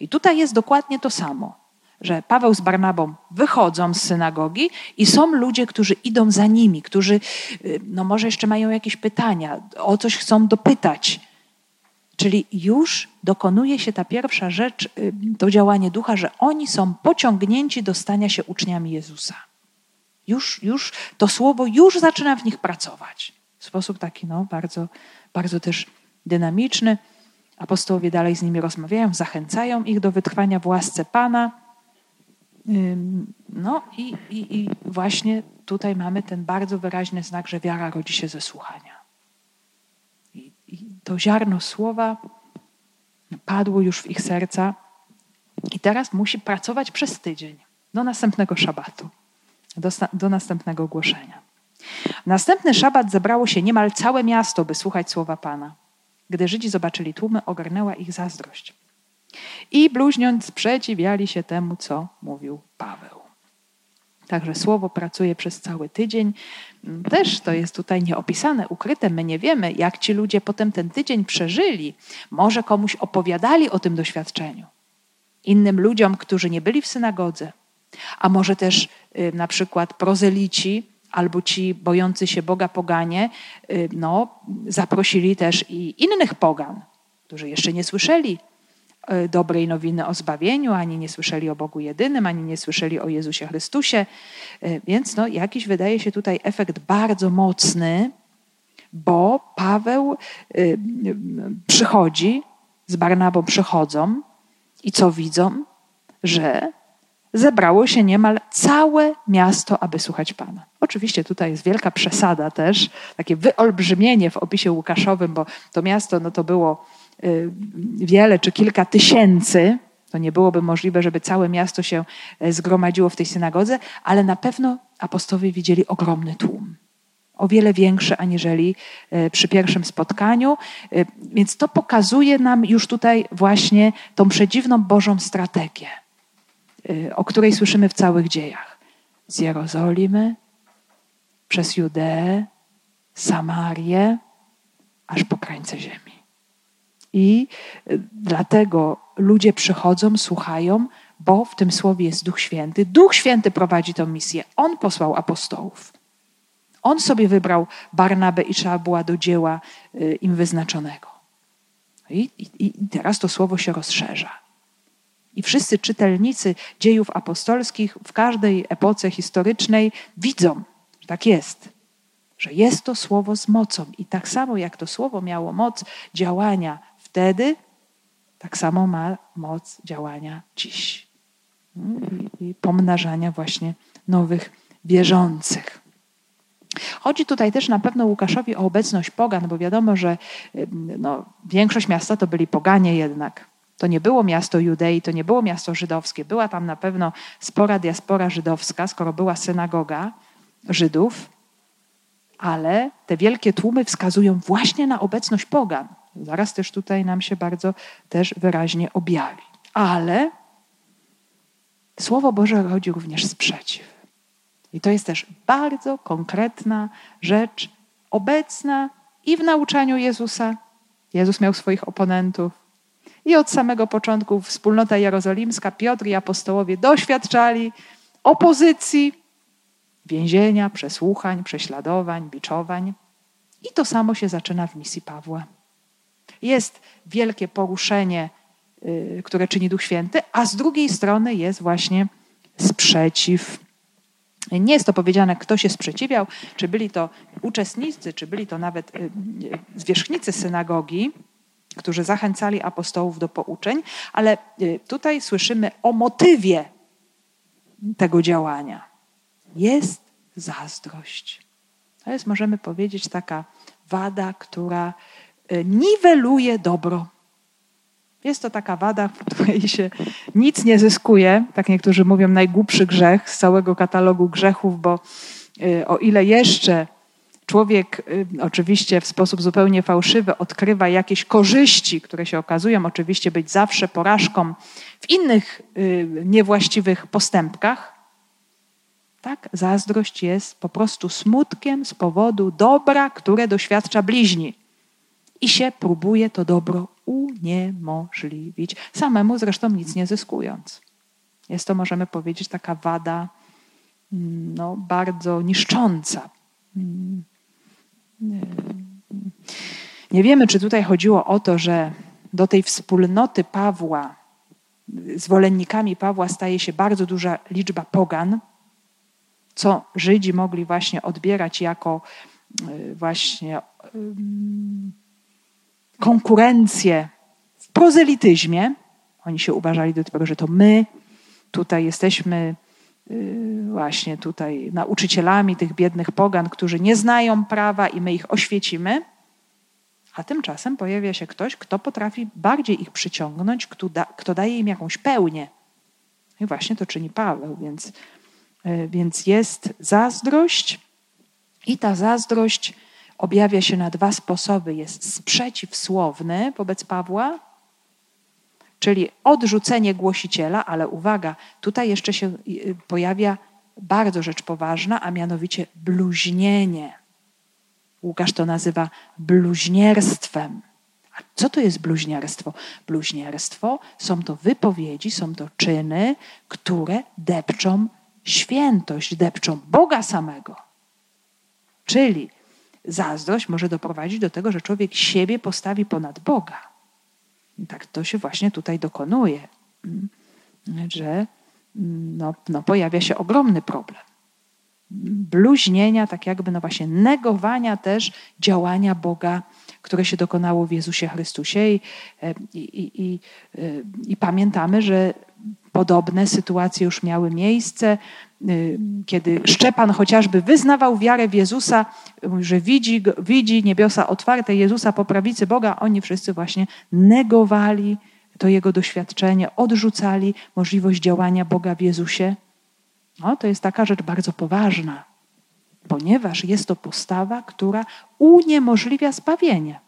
S2: I tutaj jest dokładnie to samo że Paweł z Barnabą wychodzą z synagogi i są ludzie, którzy idą za nimi, którzy no może jeszcze mają jakieś pytania, o coś chcą dopytać. Czyli już dokonuje się ta pierwsza rzecz, to działanie ducha, że oni są pociągnięci do stania się uczniami Jezusa. Już, już to słowo już zaczyna w nich pracować. W sposób taki no, bardzo, bardzo też dynamiczny. Apostołowie dalej z nimi rozmawiają, zachęcają ich do wytrwania w łasce Pana no i, i, i właśnie tutaj mamy ten bardzo wyraźny znak, że wiara rodzi się ze słuchania. I, I, to ziarno słowa padło już w ich serca i teraz musi pracować przez tydzień do następnego szabatu, do, do następnego głoszenia. Następny szabat zebrało się niemal całe miasto, by słuchać słowa Pana. Gdy Żydzi zobaczyli tłumy, ogarnęła ich zazdrość i bluźniąc sprzeciwiali się temu, co mówił Paweł. Także słowo pracuje przez cały tydzień. Też to jest tutaj nieopisane, ukryte. My nie wiemy, jak ci ludzie potem ten tydzień przeżyli. Może komuś opowiadali o tym doświadczeniu. Innym ludziom, którzy nie byli w synagodze. A może też y, na przykład prozelici albo ci bojący się Boga poganie, y, no, zaprosili też i innych pogan, którzy jeszcze nie słyszeli E, dobrej nowiny o zbawieniu, ani nie słyszeli o Bogu jedynym, ani nie słyszeli o Jezusie Chrystusie. Więc no, jakiś wydaje się tutaj efekt bardzo mocny, bo Paweł przychodzi, z Barnabą przychodzą i co widzą? Że zebrało się niemal całe miasto, aby słuchać Pana. Oczywiście tutaj jest wielka przesada też, takie wyolbrzymienie w opisie Łukaszowym, bo to miasto no to było Y, wiele czy kilka tysięcy, to nie byłoby możliwe, żeby całe miasto się e, zgromadziło w tej synagodze, ale na pewno apostowie widzieli ogromny tłum. O wiele większy aniżeli e, przy pierwszym spotkaniu. E, więc to pokazuje nam już tutaj właśnie tą przedziwną Bożą strategię, o której słyszymy w całych dziejach. Z Jerozolimy, przez Judeę, Samarię, aż po krańce ziemi. I y, dlatego ludzie przychodzą, słuchają, bo w tym słowie jest Duch Święty. Duch Święty prowadzi tę misję. On posłał apostołów. On sobie wybrał Barnabę i trzeba była do dzieła y, im wyznaczonego. I, i, I teraz to słowo się rozszerza. I wszyscy czytelnicy dziejów apostolskich w każdej epoce historycznej widzą, że tak jest, że jest to słowo z mocą. I tak samo jak to słowo miało moc działania wtedy, tak samo ma moc działania dziś. I, i pomnażania właśnie nowych wierzących. Chodzi tutaj też na pewno Łukaszowi o obecność pogan, bo wiadomo, że no, większość miasta to byli poganie jednak. To nie było miasto Judei, to nie było miasto żydowskie. Była tam na pewno spora diaspora żydowska, skoro była synagoga Żydów, ale te wielkie tłumy wskazują właśnie na obecność pogan. Zaraz też tutaj nam się bardzo też wyraźnie objawi. Ale Słowo Boże rodzi również sprzeciw. I to jest też bardzo konkretna rzecz, obecna i w nauczaniu Jezusa. Jezus miał swoich oponentów. I od samego początku wspólnota jerozolimska, Piotr i apostołowie doświadczali opozycji, więzienia, przesłuchań, prześladowań, biczowań. I to samo się zaczyna w misji Pawła. Jest wielkie poruszenie, y, które czyni Duch Święty, a z drugiej strony jest właśnie sprzeciw. Nie jest to powiedziane, kto się sprzeciwiał, czy byli to uczestnicy, czy byli to nawet y, y, zwierzchnicy synagogi, którzy zachęcali apostołów do pouczeń, ale tutaj słyszymy o motywie tego działania. Jest zazdrość. To jest, możemy powiedzieć, taka wada, która y, niweluje dobro. Jest to taka wada, w której się nic nie zyskuje, tak niektórzy mówią, najgłupszy grzech z całego katalogu grzechów, bo y, o ile jeszcze człowiek y, oczywiście w sposób zupełnie fałszywy odkrywa jakieś korzyści, które się okazują oczywiście być zawsze porażką w innych niewłaściwych postępkach, tak? Zazdrość jest po prostu smutkiem z powodu dobra, które doświadcza bliźni. I się próbuje to dobro uniemożliwić, samemu zresztą nic nie zyskując. Jest to, możemy powiedzieć, taka wada mm, no, bardzo niszcząca. Nie wiemy, czy tutaj chodziło o to, że do tej wspólnoty Pawła, zwolennikami Pawła staje się bardzo duża liczba pogan, co Żydzi mogli właśnie odbierać jako y, właśnie konkurencję w prozelityzmie. Oni się uważali do tego, że to my tutaj jesteśmy właśnie tutaj nauczycielami tych biednych pogan, którzy nie znają prawa i my ich oświecimy. A tymczasem pojawia się ktoś, kto potrafi bardziej ich przyciągnąć, kto, da, kto daje im jakąś pełnię. I właśnie to czyni Paweł, więc E, więc jest zazdrość i ta zazdrość objawia się na dwa sposoby. Jest sprzeciw słowny wobec Pawła, czyli odrzucenie głosiciela, ale uwaga, tutaj jeszcze się y, pojawia bardzo rzecz poważna, a mianowicie bluźnienie. Łukasz to nazywa bluźnierstwem. A co to jest bluźnierstwo? Bluźnierstwo są to wypowiedzi, są to czyny, które depczą świętość depczą Boga samego. Czyli zazdrość może doprowadzić do tego, że człowiek siebie postawi ponad Boga. I tak to się właśnie tutaj dokonuje, mm, że mm, no, no pojawia się ogromny problem. Bluźnienia, tak jakby no właśnie negowania też działania Boga, które się dokonało w Jezusie Chrystusie. I, i, i, i pamiętamy, że Podobne sytuacje już miały miejsce, y, kiedy Szczepan chociażby wyznawał wiarę w Jezusa, że widzi, widzi niebiosa otwarte, Jezusa po prawicy Boga, oni wszyscy właśnie negowali to jego doświadczenie, odrzucali możliwość działania Boga w Jezusie. No, to jest taka rzecz bardzo poważna, ponieważ jest to postawa, która uniemożliwia zbawienie.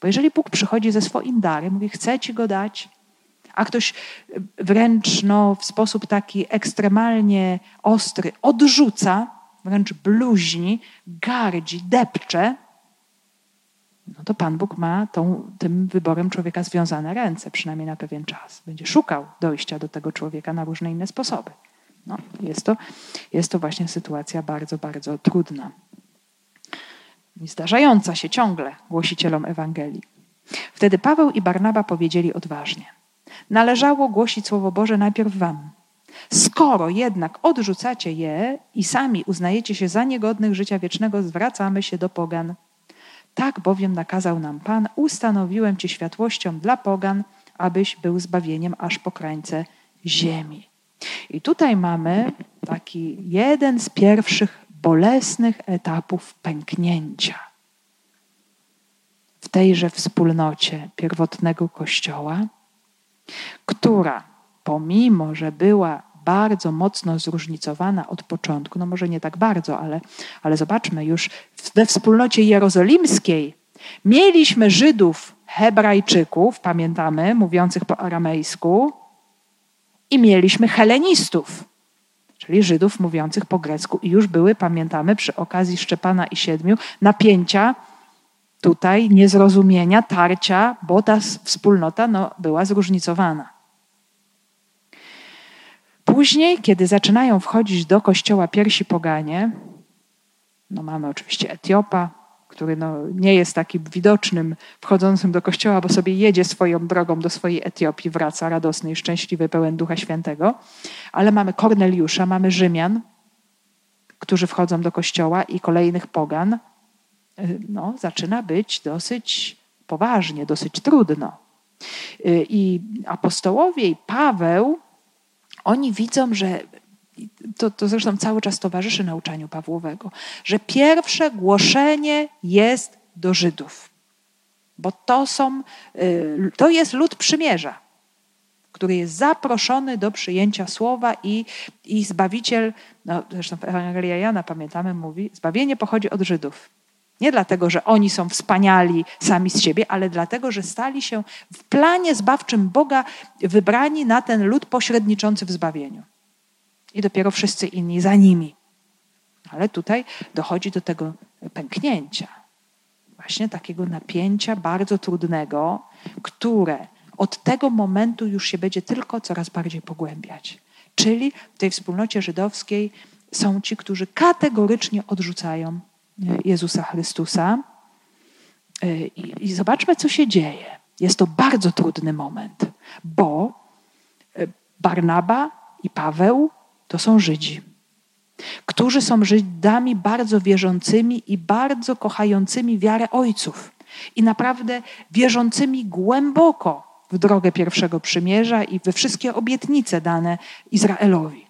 S2: Bo jeżeli Bóg przychodzi ze swoim darem, mówi: Chcę ci go dać, a ktoś wręcz no, w sposób taki ekstremalnie ostry odrzuca, wręcz bluźni, gardzi, depcze, no to Pan Bóg ma tą, tym wyborem człowieka związane ręce, przynajmniej na pewien czas. Będzie szukał dojścia do tego człowieka na różne inne sposoby. No, jest, to, jest to właśnie sytuacja bardzo, bardzo trudna. zdarzająca się ciągle głosicielom Ewangelii. Wtedy Paweł i Barnaba powiedzieli odważnie: Należało głosić Słowo Boże najpierw wam. Skoro jednak odrzucacie je i sami uznajecie się za niegodnych życia wiecznego, zwracamy się do pogan. Tak bowiem nakazał nam Pan: Ustanowiłem cię światłością dla pogan, abyś był zbawieniem aż po krańce ziemi. I tutaj mamy taki jeden z pierwszych bolesnych etapów pęknięcia w tejże wspólnocie pierwotnego Kościoła, która pomimo, że była bardzo mocno zróżnicowana od początku, no może nie tak bardzo, ale, ale zobaczmy, już we wspólnocie jerozolimskiej mieliśmy Żydów, Hebrajczyków, pamiętamy, mówiących po aramejsku, i mieliśmy Helenistów, czyli Żydów mówiących po grecku. I już były, pamiętamy, przy okazji Szczepana i Siedmiu, napięcia tutaj, niezrozumienia, tarcia, bo ta wspólnota no, była zróżnicowana. Później, kiedy zaczynają wchodzić do kościoła pierwsi poganie, no mamy oczywiście Etiopa, który no nie jest takim widocznym wchodzącym do kościoła, bo sobie jedzie swoją drogą do swojej Etiopii, wraca radosny i szczęśliwy, pełen Ducha Świętego. Ale mamy Korneliusza, mamy Rzymian, którzy wchodzą do kościoła i kolejnych pogan. No, zaczyna być dosyć poważnie, dosyć trudno. I apostołowie i Paweł, oni widzą, że to, to zresztą cały czas towarzyszy nauczaniu Pawłowego, że pierwsze głoszenie jest do Żydów. Bo to, są, y, to jest lud przymierza, który jest zaproszony do przyjęcia słowa i, i Zbawiciel, no zresztą Ewangelia Jana, pamiętamy, mówi, zbawienie pochodzi od Żydów. Nie dlatego, że oni są wspaniali sami z siebie, ale dlatego, że stali się w planie zbawczym Boga wybrani na ten lud pośredniczący w zbawieniu i dopiero wszyscy inni za nimi. Ale tutaj dochodzi do tego pęknięcia, właśnie takiego napięcia bardzo trudnego, które od tego momentu już się będzie tylko coraz bardziej pogłębiać. Czyli w tej wspólnocie żydowskiej są ci, którzy kategorycznie odrzucają Jezusa Chrystusa. E, I, I zobaczmy, co się dzieje. Jest to bardzo trudny moment, bo e, Barnaba i Paweł to są Żydzi, którzy są Żydami bardzo wierzącymi i bardzo kochającymi wiarę ojców i naprawdę wierzącymi głęboko w drogę pierwszego przymierza i we wszystkie obietnice dane Izraelowi.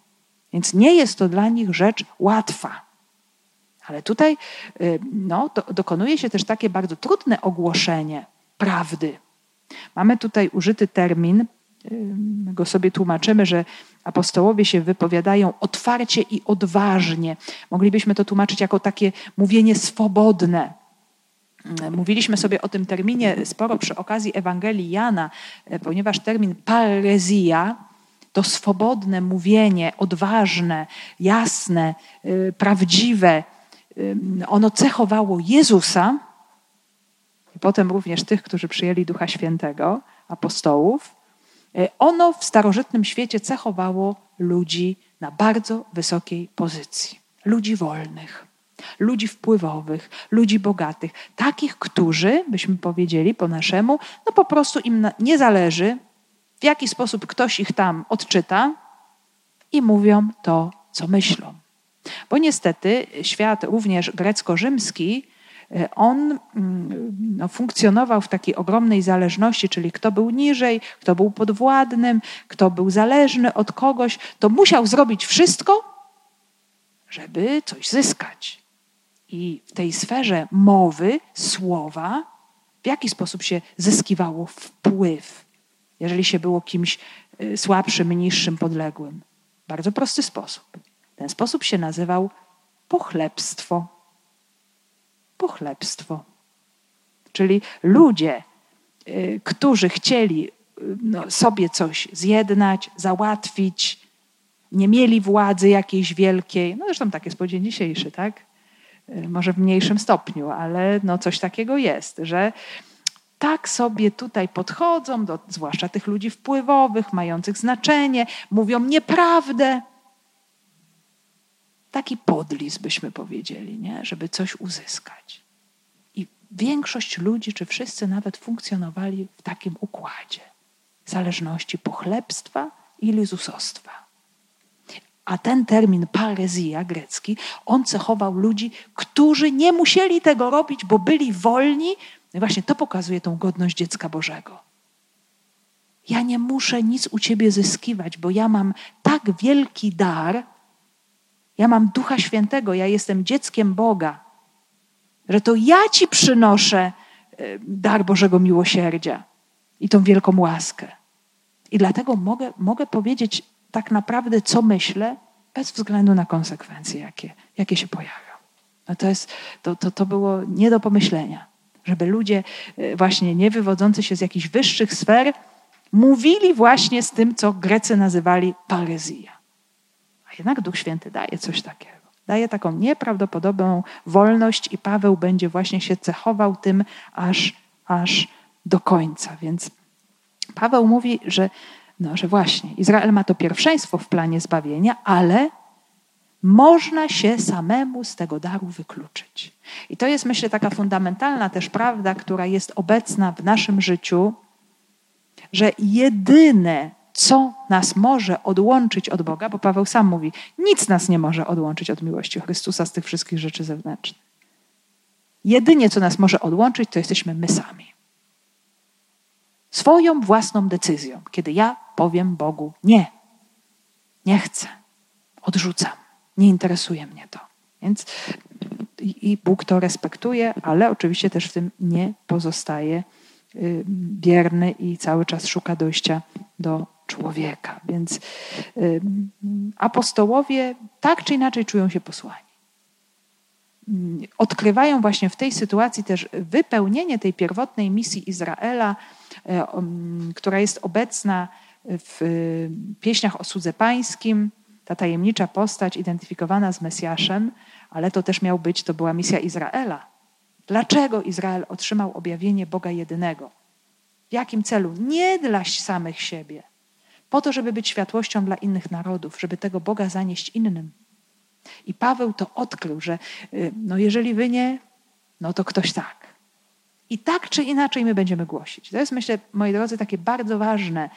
S2: Więc nie jest to dla nich rzecz łatwa. Ale tutaj y, no, dokonuje się też takie bardzo trudne ogłoszenie prawdy. Mamy tutaj użyty termin My go sobie tłumaczymy, że apostołowie się wypowiadają otwarcie i odważnie. Moglibyśmy to tłumaczyć jako takie mówienie swobodne. Mówiliśmy sobie o tym terminie sporo przy okazji Ewangelii Jana, ponieważ termin parezja to swobodne mówienie, odważne, jasne, y, prawdziwe. Y, ono cechowało Jezusa i potem również tych, którzy przyjęli Ducha Świętego, apostołów. E, ono w starożytnym świecie cechowało ludzi na bardzo wysokiej pozycji. Ludzi wolnych, ludzi wpływowych, ludzi bogatych, takich, którzy, byśmy powiedzieli po naszemu, no po prostu im nie zależy, w jaki sposób ktoś ich tam odczyta i mówią to, co myślą. Bo niestety świat również grecko-rzymski E, on mm, no, funkcjonował w takiej ogromnej zależności, czyli kto był niżej, kto był podwładnym, kto był zależny od kogoś, to musiał zrobić wszystko, żeby coś zyskać. I w tej sferze mowy, słowa, w jaki sposób się zyskiwało wpływ, jeżeli się było kimś e, słabszym, niższym, podległym? Bardzo prosty sposób. Ten sposób się nazywał pochlebstwo pochlebstwo. Czyli ludzie, y, którzy chcieli y, no, sobie coś zjednać, załatwić, nie mieli władzy jakiejś wielkiej, no zresztą tak jest po dzień dzisiejszy, tak? Y, może w mniejszym stopniu, ale no coś takiego jest, że tak sobie tutaj podchodzą, do, zwłaszcza tych ludzi wpływowych, mających znaczenie, mówią nieprawdę, Taki podlis byśmy powiedzieli, nie? żeby coś uzyskać. większość ludzi, czy wszyscy nawet funkcjonowali w takim układzie zależności pochlebstwa i lizusostwa. A ten termin parezja grecki, on cechował ludzi, którzy nie musieli tego robić, bo byli wolni. No I właśnie to pokazuje tą godność dziecka Bożego. Ja nie muszę nic u Ciebie zyskiwać, bo ja mam tak wielki dar, ja mam Ducha Świętego, ja jestem dzieckiem Boga, że to ja Ci przynoszę e, dar Bożego miłosierdzia i tą wielką łaskę. I dlatego mogę, mogę powiedzieć tak naprawdę, co myślę, bez względu na konsekwencje, jakie, jakie się pojawią. No to, jest, to, to, to było nie do pomyślenia, żeby ludzie e, właśnie nie wywodzący się z jakichś wyższych sfer mówili właśnie z tym, co Grecy nazywali parezja. Jednak Duch Święty daje coś takiego. Daje taką nieprawdopodobną wolność i Paweł będzie właśnie się cechował tym aż, aż do końca. Więc Paweł mówi, że, no, że właśnie Izrael ma to pierwszeństwo w planie zbawienia, ale można się samemu z tego daru wykluczyć. I to jest, myślę, taka fundamentalna też prawda, która jest obecna w naszym życiu, że jedyne, co nas może odłączyć od Boga, bo Paweł sam mówi, nic nas nie może odłączyć od miłości Chrystusa z tych wszystkich rzeczy zewnętrznych. Jedynie, co nas może odłączyć, to jesteśmy my sami. Swoją własną decyzją, kiedy ja powiem Bogu nie, nie chcę, odrzucam, nie interesuje mnie to. Więc i Bóg to respektuje, ale oczywiście też w tym nie pozostaje bierny i cały czas szuka dojścia do człowieka. Więc y, apostołowie tak czy inaczej czują się posłani. Odkrywają właśnie w tej sytuacji też wypełnienie tej pierwotnej misji Izraela, y, która jest obecna w pieśniach o Słudze Pańskim, ta tajemnicza postać identyfikowana z Mesjaszem, ale to też miał być, to była misja Izraela. Dlaczego Izrael otrzymał objawienie Boga jedynego? W jakim celu? Nie dla samych siebie, po to, żeby być światłością dla innych narodów, żeby tego Boga zanieść innym. I Paweł to odkrył, że y, no jeżeli wy nie, no to ktoś tak. I tak czy inaczej my będziemy głosić. To jest, myślę, moi drodzy, takie bardzo ważne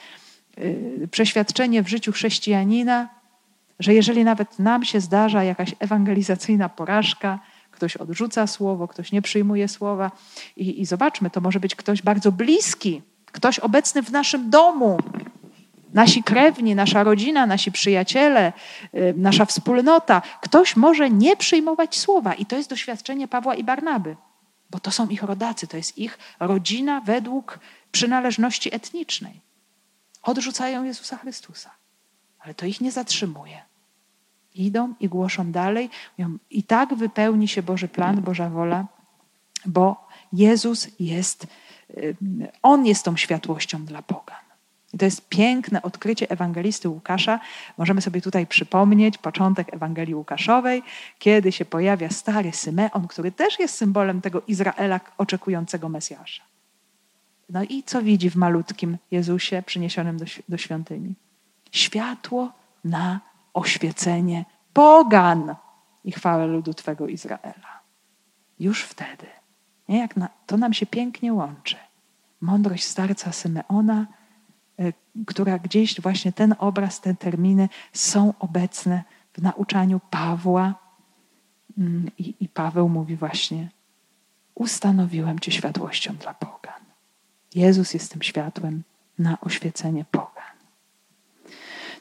S2: y, przeświadczenie w życiu chrześcijanina, że jeżeli nawet nam się zdarza jakaś ewangelizacyjna porażka, ktoś odrzuca słowo, ktoś nie przyjmuje słowa, i, i zobaczmy, to może być ktoś bardzo bliski, ktoś obecny w naszym domu, nasi krewni, nasza rodzina, nasi przyjaciele, y, nasza wspólnota. Ktoś może nie przyjmować słowa, i to jest doświadczenie Pawła i Barnaby, bo to są ich rodacy, to jest ich rodzina według przynależności etnicznej. Odrzucają Jezusa Chrystusa ale to ich nie zatrzymuje. Idą i głoszą dalej. I tak wypełni się Boży plan, Boża wola, bo Jezus jest, y, On jest tą światłością dla Boga. I to jest piękne odkrycie ewangelisty Łukasza. Możemy sobie tutaj przypomnieć początek Ewangelii Łukaszowej, kiedy się pojawia stary Symeon, który też jest symbolem tego Izraela oczekującego Mesjasza. No i co widzi w malutkim Jezusie przyniesionym do, do świątyni? światło na oświecenie pogan i chwałę ludu Twego Izraela. Już wtedy. Nie? Jak na, to nam się pięknie łączy. Mądrość starca Symeona, która gdzieś właśnie ten obraz, te terminy są obecne w nauczaniu Pawła. Mm, I, I Paweł mówi właśnie: Ustanowiłem Cię światłością dla pogan. Jezus jest tym światłem na oświecenie pogan.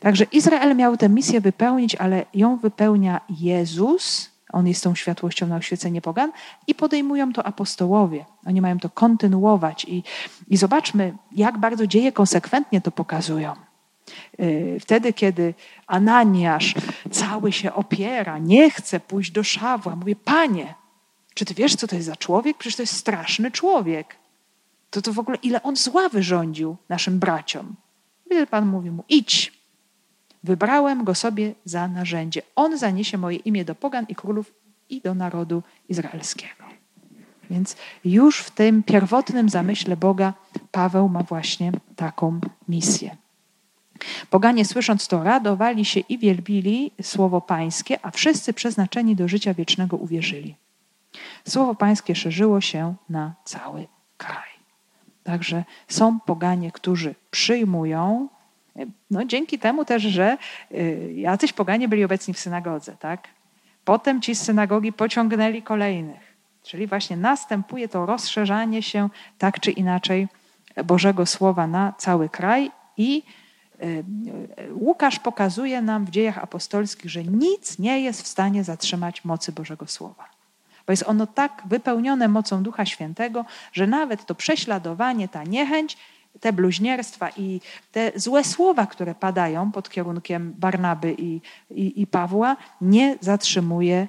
S2: Także Izrael miał tę misję wypełnić, ale ją wypełnia Jezus. On jest tą światłością na oświecenie pogan i podejmują to apostołowie. Oni mają to kontynuować i, i zobaczmy, jak bardzo dzieje konsekwentnie to pokazują. Y, wtedy, kiedy Ananiasz cały się opiera, nie chce pójść do Szawła, mówi: Panie, czy ty wiesz, co to jest za człowiek? Przecież to jest straszny człowiek. To, to w ogóle ile on zła wyrządził naszym braciom. Wtedy Pan mówi mu: idź, Wybrałem go sobie za narzędzie. On zaniesie moje imię do pogan i królów i do narodu izraelskiego. Więc już w tym pierwotnym zamyśle Boga Paweł ma właśnie taką misję. Poganie słysząc to radowali się i wielbili słowo pańskie, a wszyscy przeznaczeni do życia wiecznego uwierzyli. Słowo Pańskie szerzyło się na cały kraj. Także są poganie, którzy przyjmują, no dzięki temu też, że y, jacyś poganie byli obecni w synagodze, tak? Potem ci z synagogi pociągnęli kolejnych. Czyli właśnie następuje to rozszerzanie się tak czy inaczej Bożego Słowa na cały kraj i y, y, Łukasz pokazuje nam w dziejach apostolskich, że nic nie jest w stanie zatrzymać mocy Bożego Słowa. Bo jest ono tak wypełnione mocą Ducha Świętego, że nawet to prześladowanie, ta niechęć, te bluźnierstwa i te złe słowa, które padają pod kierunkiem Barnaby i, i, i Pawła, nie zatrzymuje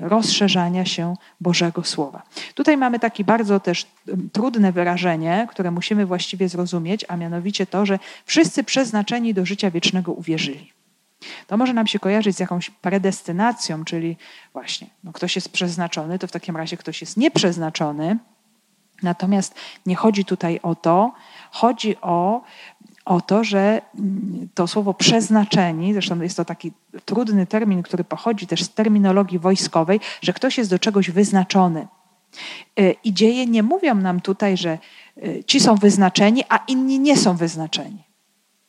S2: rozszerzania się Bożego Słowa. Tutaj mamy takie bardzo też trudne wyrażenie, które musimy właściwie zrozumieć, a mianowicie to, że wszyscy przeznaczeni do życia wiecznego uwierzyli. To może nam się kojarzyć z jakąś predestynacją, czyli właśnie no ktoś jest przeznaczony, to w takim razie ktoś jest nieprzeznaczony. Natomiast nie chodzi tutaj o to, chodzi o, o to, że mm, to słowo przeznaczeni, zresztą jest to taki trudny termin, który pochodzi też z terminologii wojskowej, że ktoś jest do czegoś wyznaczony. Y, I dzieje nie mówią nam tutaj, że y, ci są wyznaczeni, a inni nie są wyznaczeni.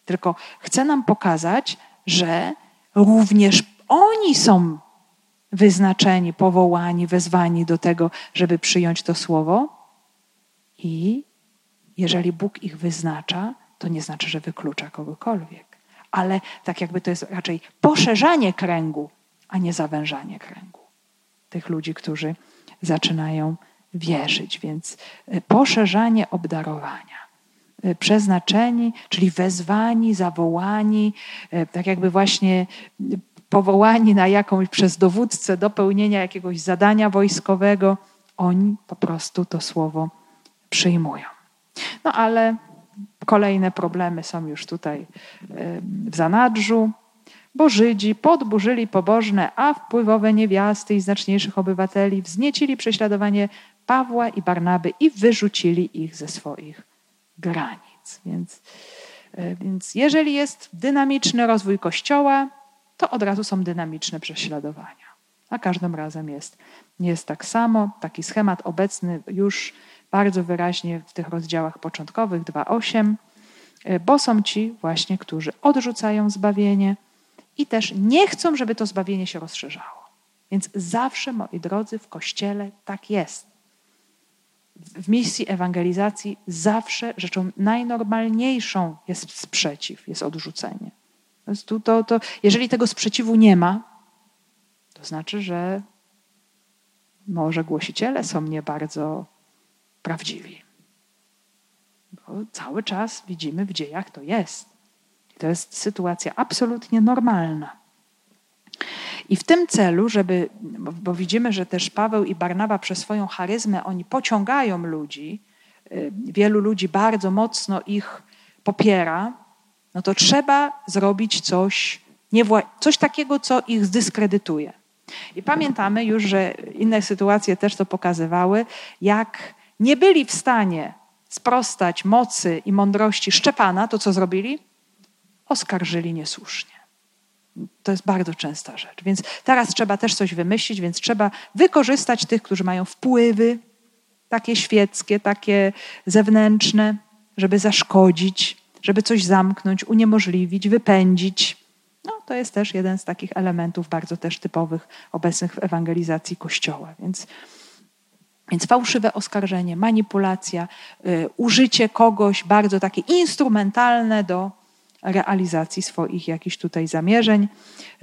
S2: Tylko chce nam pokazać, że również oni są wyznaczeni, powołani, wezwani do tego, żeby przyjąć to słowo. I jeżeli Bóg ich wyznacza, to nie znaczy, że wyklucza kogokolwiek. Ale tak jakby to jest raczej poszerzanie kręgu, a nie zawężanie kręgu tych ludzi, którzy zaczynają wierzyć. Więc y, poszerzanie obdarowania. E, przeznaczeni, czyli wezwani, zawołani, e, tak jakby właśnie powołani na jakąś przez dowódcę do pełnienia jakiegoś zadania wojskowego, oni po prostu to słowo przyjmują. No ale kolejne problemy są już tutaj w zanadrzu, bo Żydzi podburzyli pobożne, a wpływowe niewiasty i znaczniejszych obywateli wzniecili prześladowanie Pawła i Barnaby i wyrzucili ich ze swoich granic. Więc, e, więc jeżeli jest dynamiczny rozwój Kościoła, to od razu są dynamiczne prześladowania. A każdym razem jest, jest tak samo. Taki schemat obecny już bardzo wyraźnie w tych rozdziałach początkowych 2.8, e, bo są ci właśnie, którzy odrzucają zbawienie i też nie chcą, żeby to zbawienie się rozszerzało. Więc zawsze, moi drodzy, w Kościele tak jest w misji ewangelizacji zawsze rzeczą najnormalniejszą jest sprzeciw, jest odrzucenie. To, to, to, jeżeli tego sprzeciwu nie ma, to znaczy, że może głosiciele są nie bardzo prawdziwi. Bo cały czas widzimy w dziejach to jest. To jest sytuacja absolutnie normalna. I w tym celu, żeby, bo widzimy, że też Paweł i Barnaba przez swoją charyzmę oni pociągają ludzi, y, wielu ludzi bardzo mocno ich popiera, no to trzeba zrobić coś, coś takiego, co ich zdyskredytuje. I pamiętamy już, że inne sytuacje też to pokazywały, jak nie byli w stanie sprostać mocy i mądrości Szczepana, to co zrobili? Oskarżyli niesłusznie. To jest bardzo częsta rzecz. Więc teraz trzeba też coś wymyślić, więc trzeba wykorzystać tych, którzy mają wpływy, takie świeckie, takie zewnętrzne, żeby zaszkodzić, żeby coś zamknąć, uniemożliwić, wypędzić. No, to jest też jeden z takich elementów bardzo też typowych obecnych w ewangelizacji Kościoła. Więc, więc fałszywe oskarżenie, manipulacja, y, użycie kogoś bardzo takie instrumentalne do realizacji swoich jakichś tutaj zamierzeń.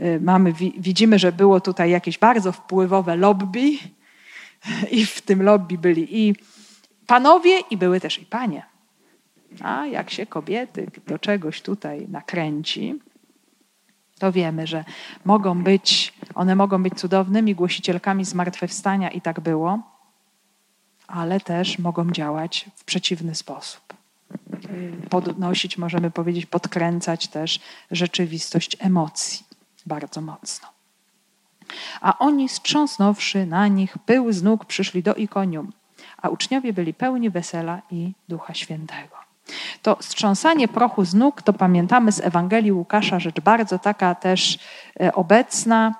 S2: Y, mamy, widzimy, że było tutaj jakieś bardzo wpływowe lobby *laughs* i w tym lobby byli i panowie i były też i panie. A jak się kobiety do czegoś tutaj nakręci, to wiemy, że mogą być, one mogą być cudownymi głosicielkami zmartwychwstania i tak było, ale też mogą działać w przeciwny sposób podnosić, możemy powiedzieć, podkręcać też rzeczywistość emocji bardzo mocno. A oni, strząsnąwszy na nich pył z nóg, przyszli do ikonium, a uczniowie byli pełni wesela i Ducha Świętego. To strząsanie prochu z nóg, to pamiętamy z Ewangelii Łukasza, rzecz bardzo taka też e, obecna.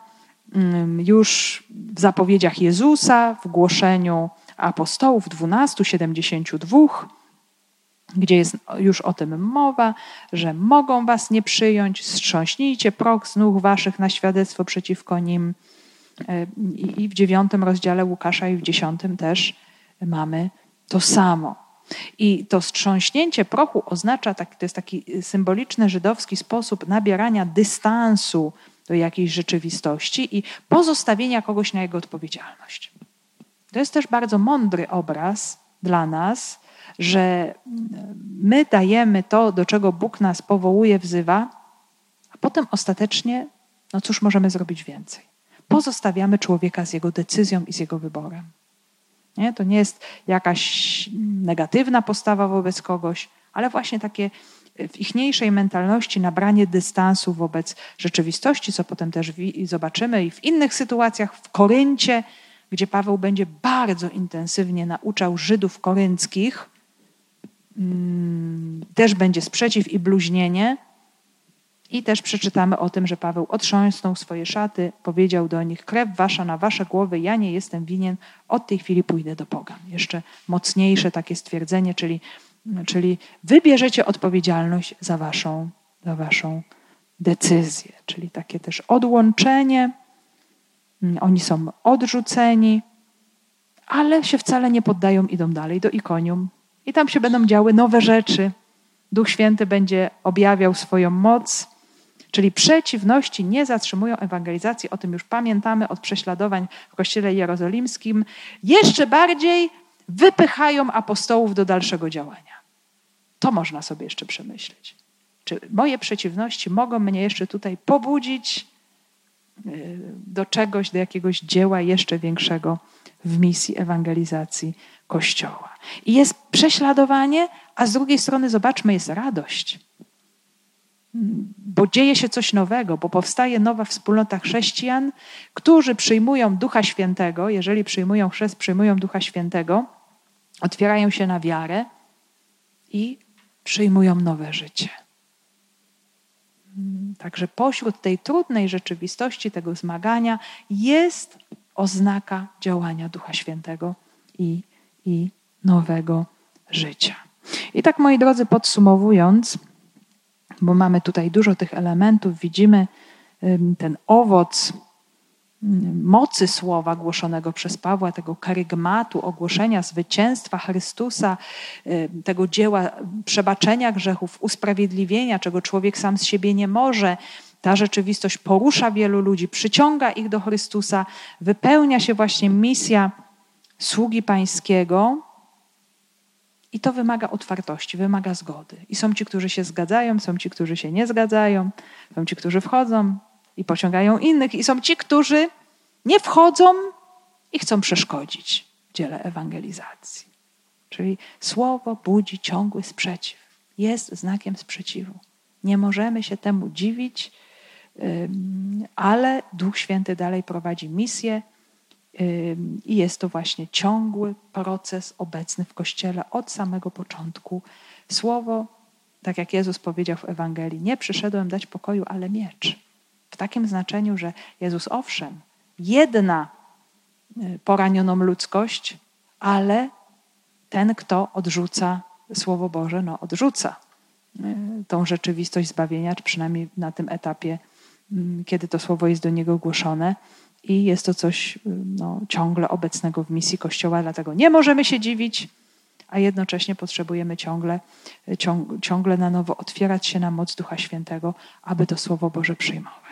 S2: mm, już w zapowiedziach Jezusa, w głoszeniu apostołów 12, 72, gdzie jest już o tym mowa, że mogą was nie przyjąć, strząśnijcie prok z nóg waszych na świadectwo przeciwko nim. E, I w dziewiątym rozdziale Łukasza i w dziesiątym też mamy to samo. I to strząśnięcie prochu oznacza, tak, to jest taki symboliczny żydowski sposób nabierania dystansu do jakiejś rzeczywistości i pozostawienia kogoś na jego odpowiedzialność. To jest też bardzo mądry obraz dla nas, że my dajemy to, do czego Bóg nas powołuje, wzywa, a potem ostatecznie, no cóż możemy zrobić więcej? Pozostawiamy człowieka z jego decyzją i z jego wyborem. Nie? To nie jest jakaś negatywna postawa wobec kogoś, ale właśnie takie w ichniejszej mentalności nabranie dystansu wobec rzeczywistości, co potem też zobaczymy i w innych sytuacjach, w Koryncie, gdzie Paweł będzie bardzo intensywnie nauczał Żydów korynckich, mm, też będzie sprzeciw i bluźnienie. I też przeczytamy o tym, że Paweł otrząsnął swoje szaty, powiedział do nich: Krew wasza na wasze głowy, ja nie jestem winien, od tej chwili pójdę do pogan. Jeszcze mocniejsze takie stwierdzenie, czyli, czyli wybierzecie odpowiedzialność za waszą, za waszą decyzję, czyli takie też odłączenie. Oni są odrzuceni, ale się wcale nie poddają, idą dalej do Ikonium. I tam się będą działy nowe rzeczy. Duch Święty będzie objawiał swoją moc Czyli przeciwności nie zatrzymują ewangelizacji, o tym już pamiętamy od prześladowań w Kościele Jerozolimskim. Jeszcze bardziej wypychają apostołów do dalszego działania. To można sobie jeszcze przemyśleć. Czy moje przeciwności mogą mnie jeszcze tutaj pobudzić do czegoś, do jakiegoś dzieła jeszcze większego w misji ewangelizacji Kościoła? I jest prześladowanie, a z drugiej strony, zobaczmy, jest radość bo dzieje się coś nowego, bo powstaje nowa wspólnota chrześcijan, którzy przyjmują Ducha Świętego, jeżeli przyjmują chrzest, przyjmują Ducha Świętego, otwierają się na wiarę i przyjmują nowe życie. Także pośród tej trudnej rzeczywistości, tego zmagania, jest oznaka działania Ducha Świętego i, i nowego życia. I tak, moi drodzy, podsumowując, bo mamy tutaj dużo tych elementów, widzimy ten owoc mocy słowa głoszonego przez Pawła, tego karygmatu, ogłoszenia zwycięstwa Chrystusa, tego dzieła przebaczenia grzechów, usprawiedliwienia, czego człowiek sam z siebie nie może. Ta rzeczywistość porusza wielu ludzi, przyciąga ich do Chrystusa, wypełnia się właśnie misja sługi Pańskiego, i to wymaga otwartości, wymaga zgody. I są ci, którzy się zgadzają, są ci, którzy się nie zgadzają, są ci, którzy wchodzą i pociągają innych, i są ci, którzy nie wchodzą i chcą przeszkodzić w dziele ewangelizacji. Czyli słowo budzi ciągły sprzeciw. Jest znakiem sprzeciwu. Nie możemy się temu dziwić, ale Duch Święty dalej prowadzi misję i jest to właśnie ciągły proces obecny w Kościele od samego początku. Słowo, tak jak Jezus powiedział w Ewangelii, nie przyszedłem dać pokoju, ale miecz. W takim znaczeniu, że Jezus owszem, jedna y, poranioną ludzkość, ale ten, kto odrzuca Słowo Boże, no odrzuca y, tą rzeczywistość zbawienia, czy przynajmniej na tym etapie, mm, kiedy to Słowo jest do niego głoszone, i jest to coś no, ciągle obecnego w misji Kościoła, dlatego nie możemy się dziwić, a jednocześnie potrzebujemy ciągle, ciągle na nowo otwierać się na moc Ducha Świętego, aby to Słowo Boże przyjmować.